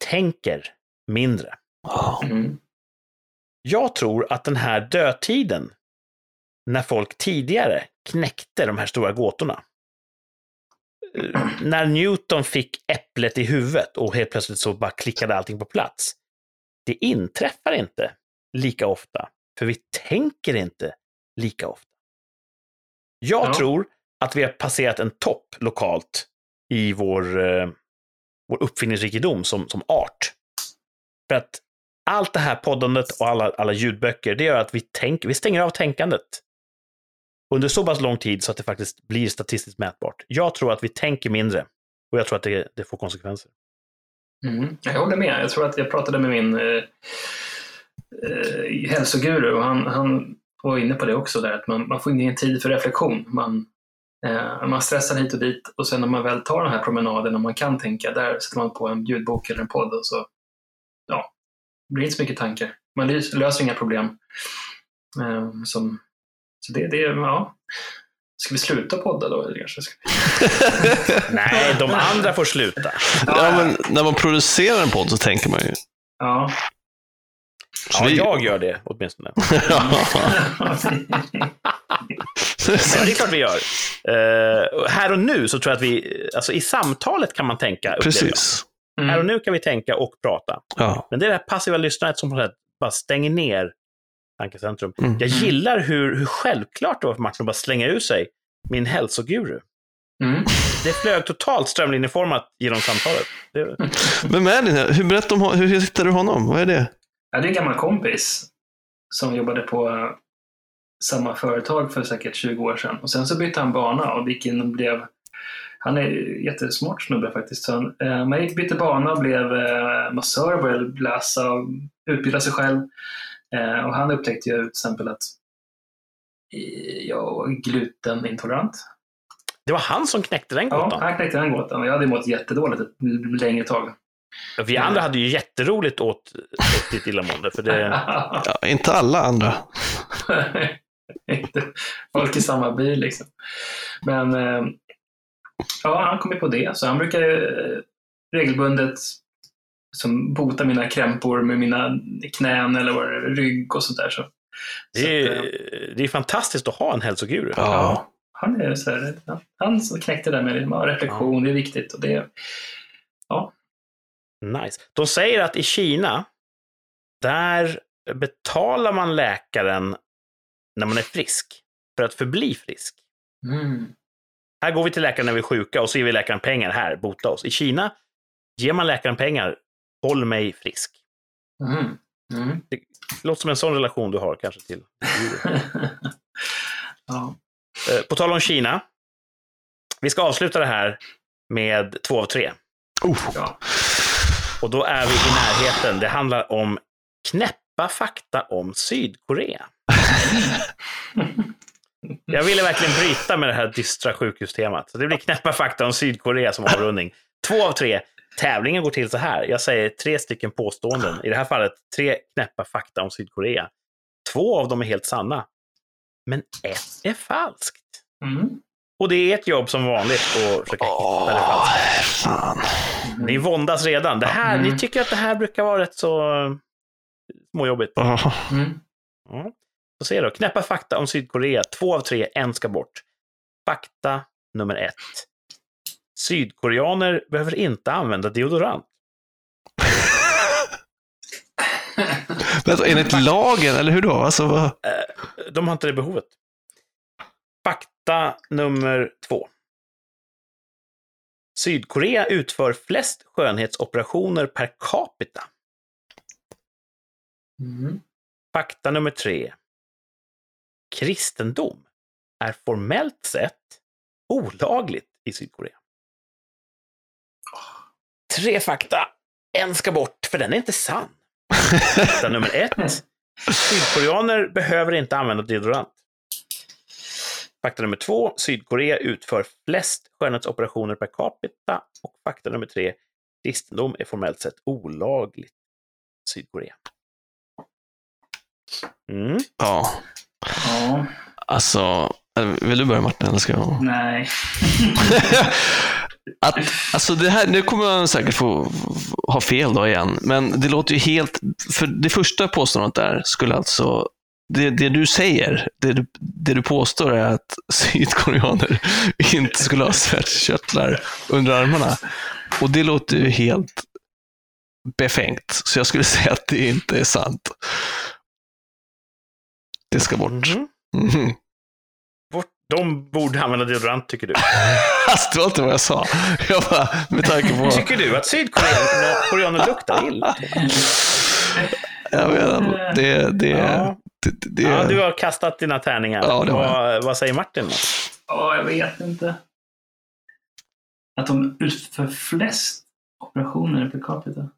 tänker mindre. Ja. Mm. Jag tror att den här dödtiden, när folk tidigare knäckte de här stora gåtorna, eh, när Newton fick äpplet i huvudet och helt plötsligt så bara klickade allting på plats. Det inträffar inte lika ofta, för vi tänker inte lika ofta. Jag Ja. tror att vi har passerat en topp lokalt i vår, eh, vår uppfinningsrikedom som, som art. För att allt det här poddandet och alla, alla ljudböcker, det gör att vi, tänker, vi stänger av tänkandet under så pass lång tid så att det faktiskt blir statistiskt mätbart. Jag tror att vi tänker mindre och jag tror att det, det får konsekvenser. Mm. Jag håller med. Jag tror att jag pratade med min eh, eh, hälsoguru och han, han var inne på det också, där, att man, man får ingen tid för reflektion. Man, eh, man stressar hit och dit och sen när man väl tar den här promenaden och man kan tänka, där sätter man på en ljudbok eller en podd och så ja, det blir inte så mycket tankar. Man löser inga problem. Eh, som, så det, det, ja. Ska vi sluta podda då? Eller kanske? Ska vi... Nej, de andra får sluta. ja, men när man producerar en podd så tänker man ju. Ja. Så Ja, vi- jag gör det åtminstone. Ja, det är klart vi gör. Eh, här och nu så tror jag att vi, alltså i samtalet kan man tänka. Precis. Här och Mm. nu kan vi tänka och prata. Ja. Men det är det här passiva lyssnandet som på något sätt bara stänger ner tankecentrum. Mm. Jag gillar hur, hur självklart det var för Martin att bara slänga ur sig min hälsoguru. Mm. Det flög totalt strömlinjeformat genom samtalet. Vem är din? Hur, berätta om, hur hittar du honom? Vad är det? Ja, det är en gammal kompis som jobbade på eh, samma företag för säkert 20 år sedan. Och sen så bytte han bana och gick in och blev han är jättesmart snubbe faktiskt. Så han, eh, man gick, bytte bana och blev eh, massör och började läsa och utbilda sig själv. Eh, och han upptäckte ju till exempel att eh, jag är glutenintolerant. det var han som knäckte den Ja, gåtan. han knäckte den gåtan och jag hade mått jättedåligt ett längre tag. Vi andra hade ju jätteroligt åt, åt ditt illamående. För det, Ja, inte alla andra. Folk i samma bil liksom. Men eh, ja, han kom ju på det. Så han brukar eh, regelbundet som bota mina krämpor med mina knän eller är, rygg och sånt där. Så, så det, att, eh, är, det är fantastiskt att ha en hälsoguru. Ja. han är så här, ja, han som knäckte det där med ja, reflektion, det är viktigt. Och det, Nice. De säger att i Kina, där betalar man läkaren när man är frisk för att förbli frisk. mm, Här går vi till läkaren när vi är sjuka och så ger vi läkaren pengar. Här, bota oss. I Kina ger man läkaren pengar. Håll mig frisk. mm, mm. Det låter som en sån relation du har kanske till ja. Eh, På tal om Kina. Vi ska avsluta det här med två av tre. Oh. ja. Och då är vi i närheten. Det handlar om knäppa fakta om Sydkorea. Jag ville verkligen bryta med det här dystra sjukhustemat. Så det blir knäppa fakta om Sydkorea som avrundning. Två av tre. Tävlingen går till så här. Jag säger tre stycken påståenden. I det här fallet tre knäppa fakta om Sydkorea. Två av dem är helt sanna. Men ett är falskt. Mm. Och det är ett jobb som vanligt att försöka hitta det falska. Ni våndas redan. Det här, Mm. Ni tycker att det här brukar vara rätt så småjobbigt. Mm. Ja. Så se då. Knäppa fakta om Sydkorea. Två av tre, en ska bort. Fakta nummer ett. Sydkoreaner behöver inte använda deodorant. Vänta, enligt lagen, eller hur då? Alltså, vad? Eh, De har inte det behovet. Fakta nummer två. Sydkorea utför flest skönhetsoperationer per capita Mm. Fakta nummer tre. Kristendom är formellt sett olagligt i Sydkorea. Tre fakta. En ska bort, för den är inte sann. Fakta nummer ett. Sydkoreaner behöver inte använda deodorant. Fakta nummer två. Sydkorea utför flest skönhetsoperationer per capita. Och fakta nummer tre. Kristendom är formellt sett olagligt i Sydkorea. Mm. Ja, Ja, alltså, vill du börja Martin? Eller ska jag? nej. Att, alltså det här, nu kommer man säkert få ha fel då igen, men det låter ju helt... För det första påståendet där skulle alltså... Det, det du säger, det du, det du påstår är att sydkoreaner inte skulle ha svetskörtlar under armarna. Och det låter ju helt befängt, så jag skulle säga att det inte är sant. Det ska bort. Mhm. De borde använda deodorant, tycker du. Alltså, det var inte vad jag sa. Jag bara, med tanke på... Tycker du att sydkoreaner luktar illa? Jag menar, det, det, Ja. det, det, Ja, du har kastat dina tärningar. Ja, vad, vad säger Martin? Då? Ja, jag vet inte. Att de utför flest operationer per capita.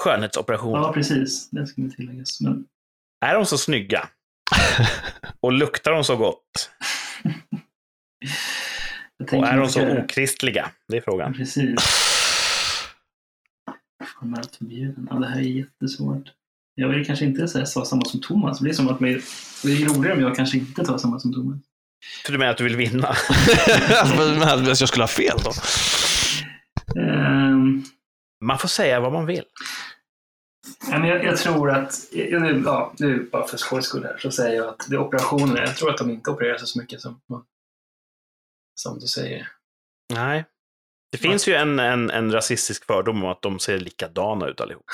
Skönhetsoperation. Ja, precis. Det ska tilläggas. Men Är de så snygga? Och luktar de så gott? Jag Och är de så göra- okristliga? Det är frågan. precis. Formellt förbjuden. Ja, det här är jättesvårt. Jag vill kanske inte säga samma som Thomas. Det blir som att mig, det är roligare om jag kanske inte tar samma som Thomas. För du menar att du vill vinna? Men att jag skulle ha fel då? Ehm, Man får säga vad man vill. ja, men jag, jag tror att, ja, nu, ja, nu bara för skojs skull här, så säger jag att det är operationer. Jag tror att de inte opererar sig så mycket som, som du säger. Nej. Det finns ju en, en, en rasistisk fördom om att de ser likadana ut allihop.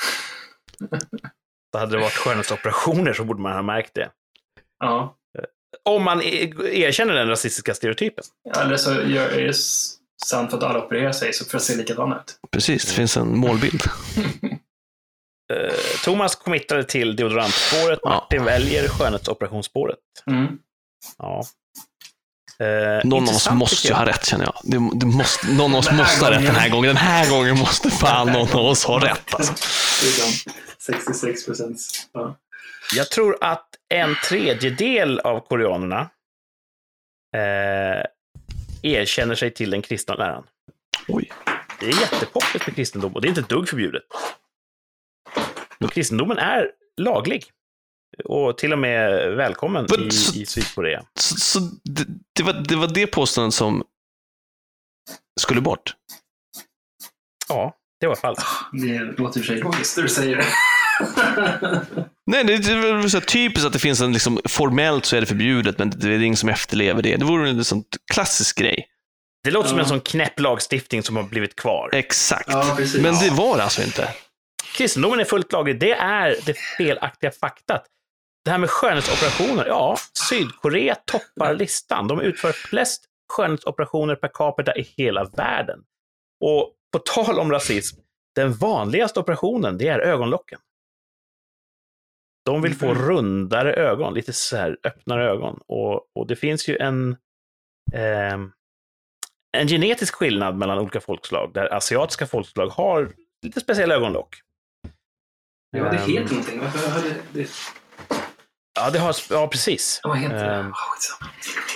Så hade det varit skönhetsoperationer så borde man ha märkt det. Ja. Om man e- erkänner den rasistiska stereotypen. Eller så gör, är det sant för att alla opererar sig så för att se likadana ut. Precis, det finns en målbild. Eh, Thomas committade till deodorantspåret, Ja. Martin väljer skönhetsoperationsspåret. Mm. Ja. Eh, Någon av oss måste ju ha rätt känner jag. Det, det måste, någon av oss måste ha rätt den här gången. Den här gången måste fan någon av oss ha rätt. Alltså. Det är de 66 procent. Ja. Jag tror att en tredjedel av koreanerna eh, erkänner sig till den kristna läran. Oj. Det är jättepoppigt med kristendom och det är inte ett dugg förbjudet. Men kristendomen är laglig. Och till och med välkommen Men i, så- i Sydkorea. Så, så det, det, var, det var det påståendet som skulle bort. Ja, det var falskt. Det låter i och för sig logiskt när du säger det. Nej, det, är väl så typiskt att det finns en, liksom, formellt så är det förbjudet, men det är ingen som efterlever det. Det vore en sån klassisk grej. Det låter som Ja. en sån knäpp lagstiftning som har blivit kvar. Exakt. Ja. Men det var det alltså inte. Kristendomen är fullt laglig. Det är det felaktiga faktat. Det här med skönhetsoperationer. Ja, Sydkorea toppar listan. De utför flest skönhetsoperationer per capita i hela världen. Och på tal om rasism, den vanligaste operationen, det är ögonlocken. De vill få Mhm. rundare ögon, lite så här öppnare ögon. Och, och det finns ju en, ehm, en genetisk skillnad mellan olika folkslag, där asiatiska folkslag har lite speciella ögonlock. Ja, det Ehm, heter någonting. Varför hade det... Ja, det har, ja precis. Vad heter det? Skitsamma.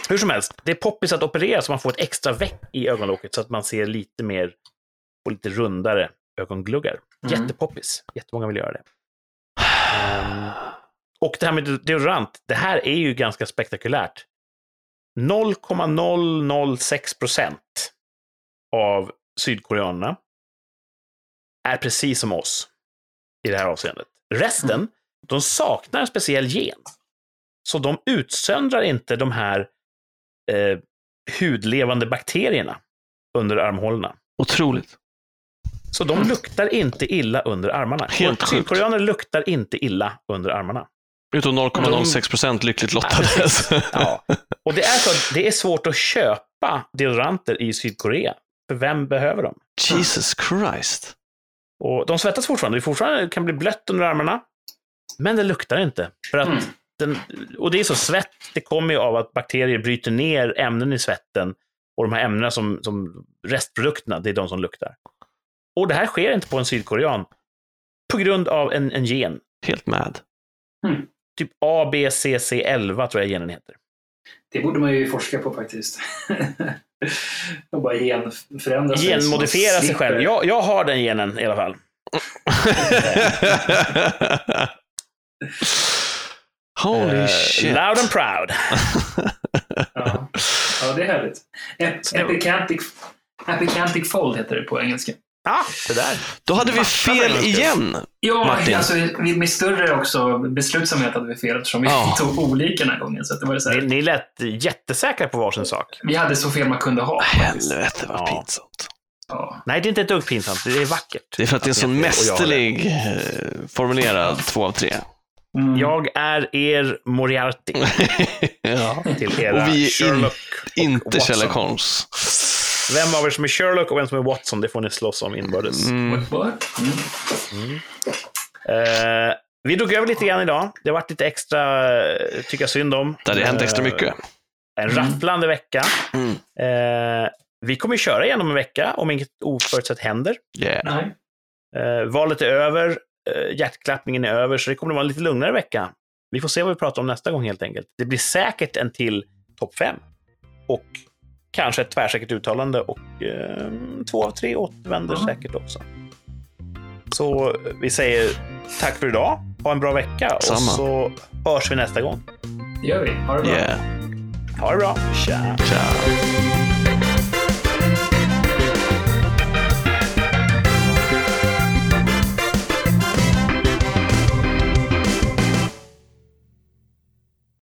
Hur som helst, det är poppis att operera så man får ett extra veck i ögonlocket så att man ser lite mer och lite rundare ögongluggar. Mm. Jättepoppis. Jättemånga vill göra det. Ehm, och det här med deodorant, det här är ju ganska spektakulärt. 0,006 procent av sydkoreanerna är precis som oss i det här avseendet. Resten, Mm. De saknar en speciell gen. Så de utsöndrar inte de här eh, hudlevande bakterierna under armhålorna. Otroligt. Så de luktar inte illa under armarna. Helt. Sydkoreaner luktar inte illa under armarna. Utom 0,06 procent lyckligt lottade. Ja. Och det är så att det är svårt att köpa deodoranter i Sydkorea. För vem behöver dem? Jesus Christ. Och de svettas fortfarande. Det fortfarande kan bli blött under armarna. Men det luktar inte. För att Mm. den, och det är så, svett det kommer ju av att bakterier bryter ner ämnen i svetten. Och de här ämnena som, som restprodukterna, det är de som luktar. Och det här sker inte på en sydkorean. På grund av en, en gen. Helt mad. Typ ABCC11 tror jag genen heter. Det borde man ju forska på faktiskt. Och bara genförändra sig. Genmodifiera sig själv. Jag, jag har den genen i alla fall. Holy Eh, shit. loud and proud. Ja. ja, det är härligt. Ep- Epicantic, epicantic fold heter det på engelska. Ja, det där. Då hade vi fel igen. Ja, Martin. alltså vi- med större också beslutsamhet hade vi fel eftersom vi Ja. tog olika den här gången. Så det var så Ni, här, ni lät jättesäkra på varsin sak. vi hade så fel man kunde ha. Helvete vad Ja. pinsamt. Ja. Nej, det är inte ett dugg pinsamt. Det är vackert. Det är för att det är en sån ni mästerlig eh, formulerad två av tre. Mm. Jag är er Moriarty ja. till era Och vi är in- Sherlock och Inte Watson. Sherlock Holmes. Vem av er som är Sherlock och vem som är Watson, det får ni slåss om inbördes. Mm. Mm. Eh, vi drog över lite grann idag. Det har varit lite extra, eh, tycker jag synd om. Det hade hänt extra Eh, mycket. En Mm. rafflande vecka. Mm. Eh, vi kommer köra igenom en vecka om inget oförutsett händer. Yeah. Nej. Eh, valet är över, eh, hjärtklappningen är över, så det kommer att vara en lite lugnare vecka. Vi får se vad vi pratar om nästa gång helt enkelt. Det blir säkert en till topp fem. Och kanske ett tvärsäkert uttalande och eh, två av tre återvänder Ja. säkert också. Så eh, vi säger tack för idag. Ha en bra vecka och Samma. så hörs vi nästa gång. Det gör vi. Ha det bra. Yeah. Ha det bra. Tja! Ciao.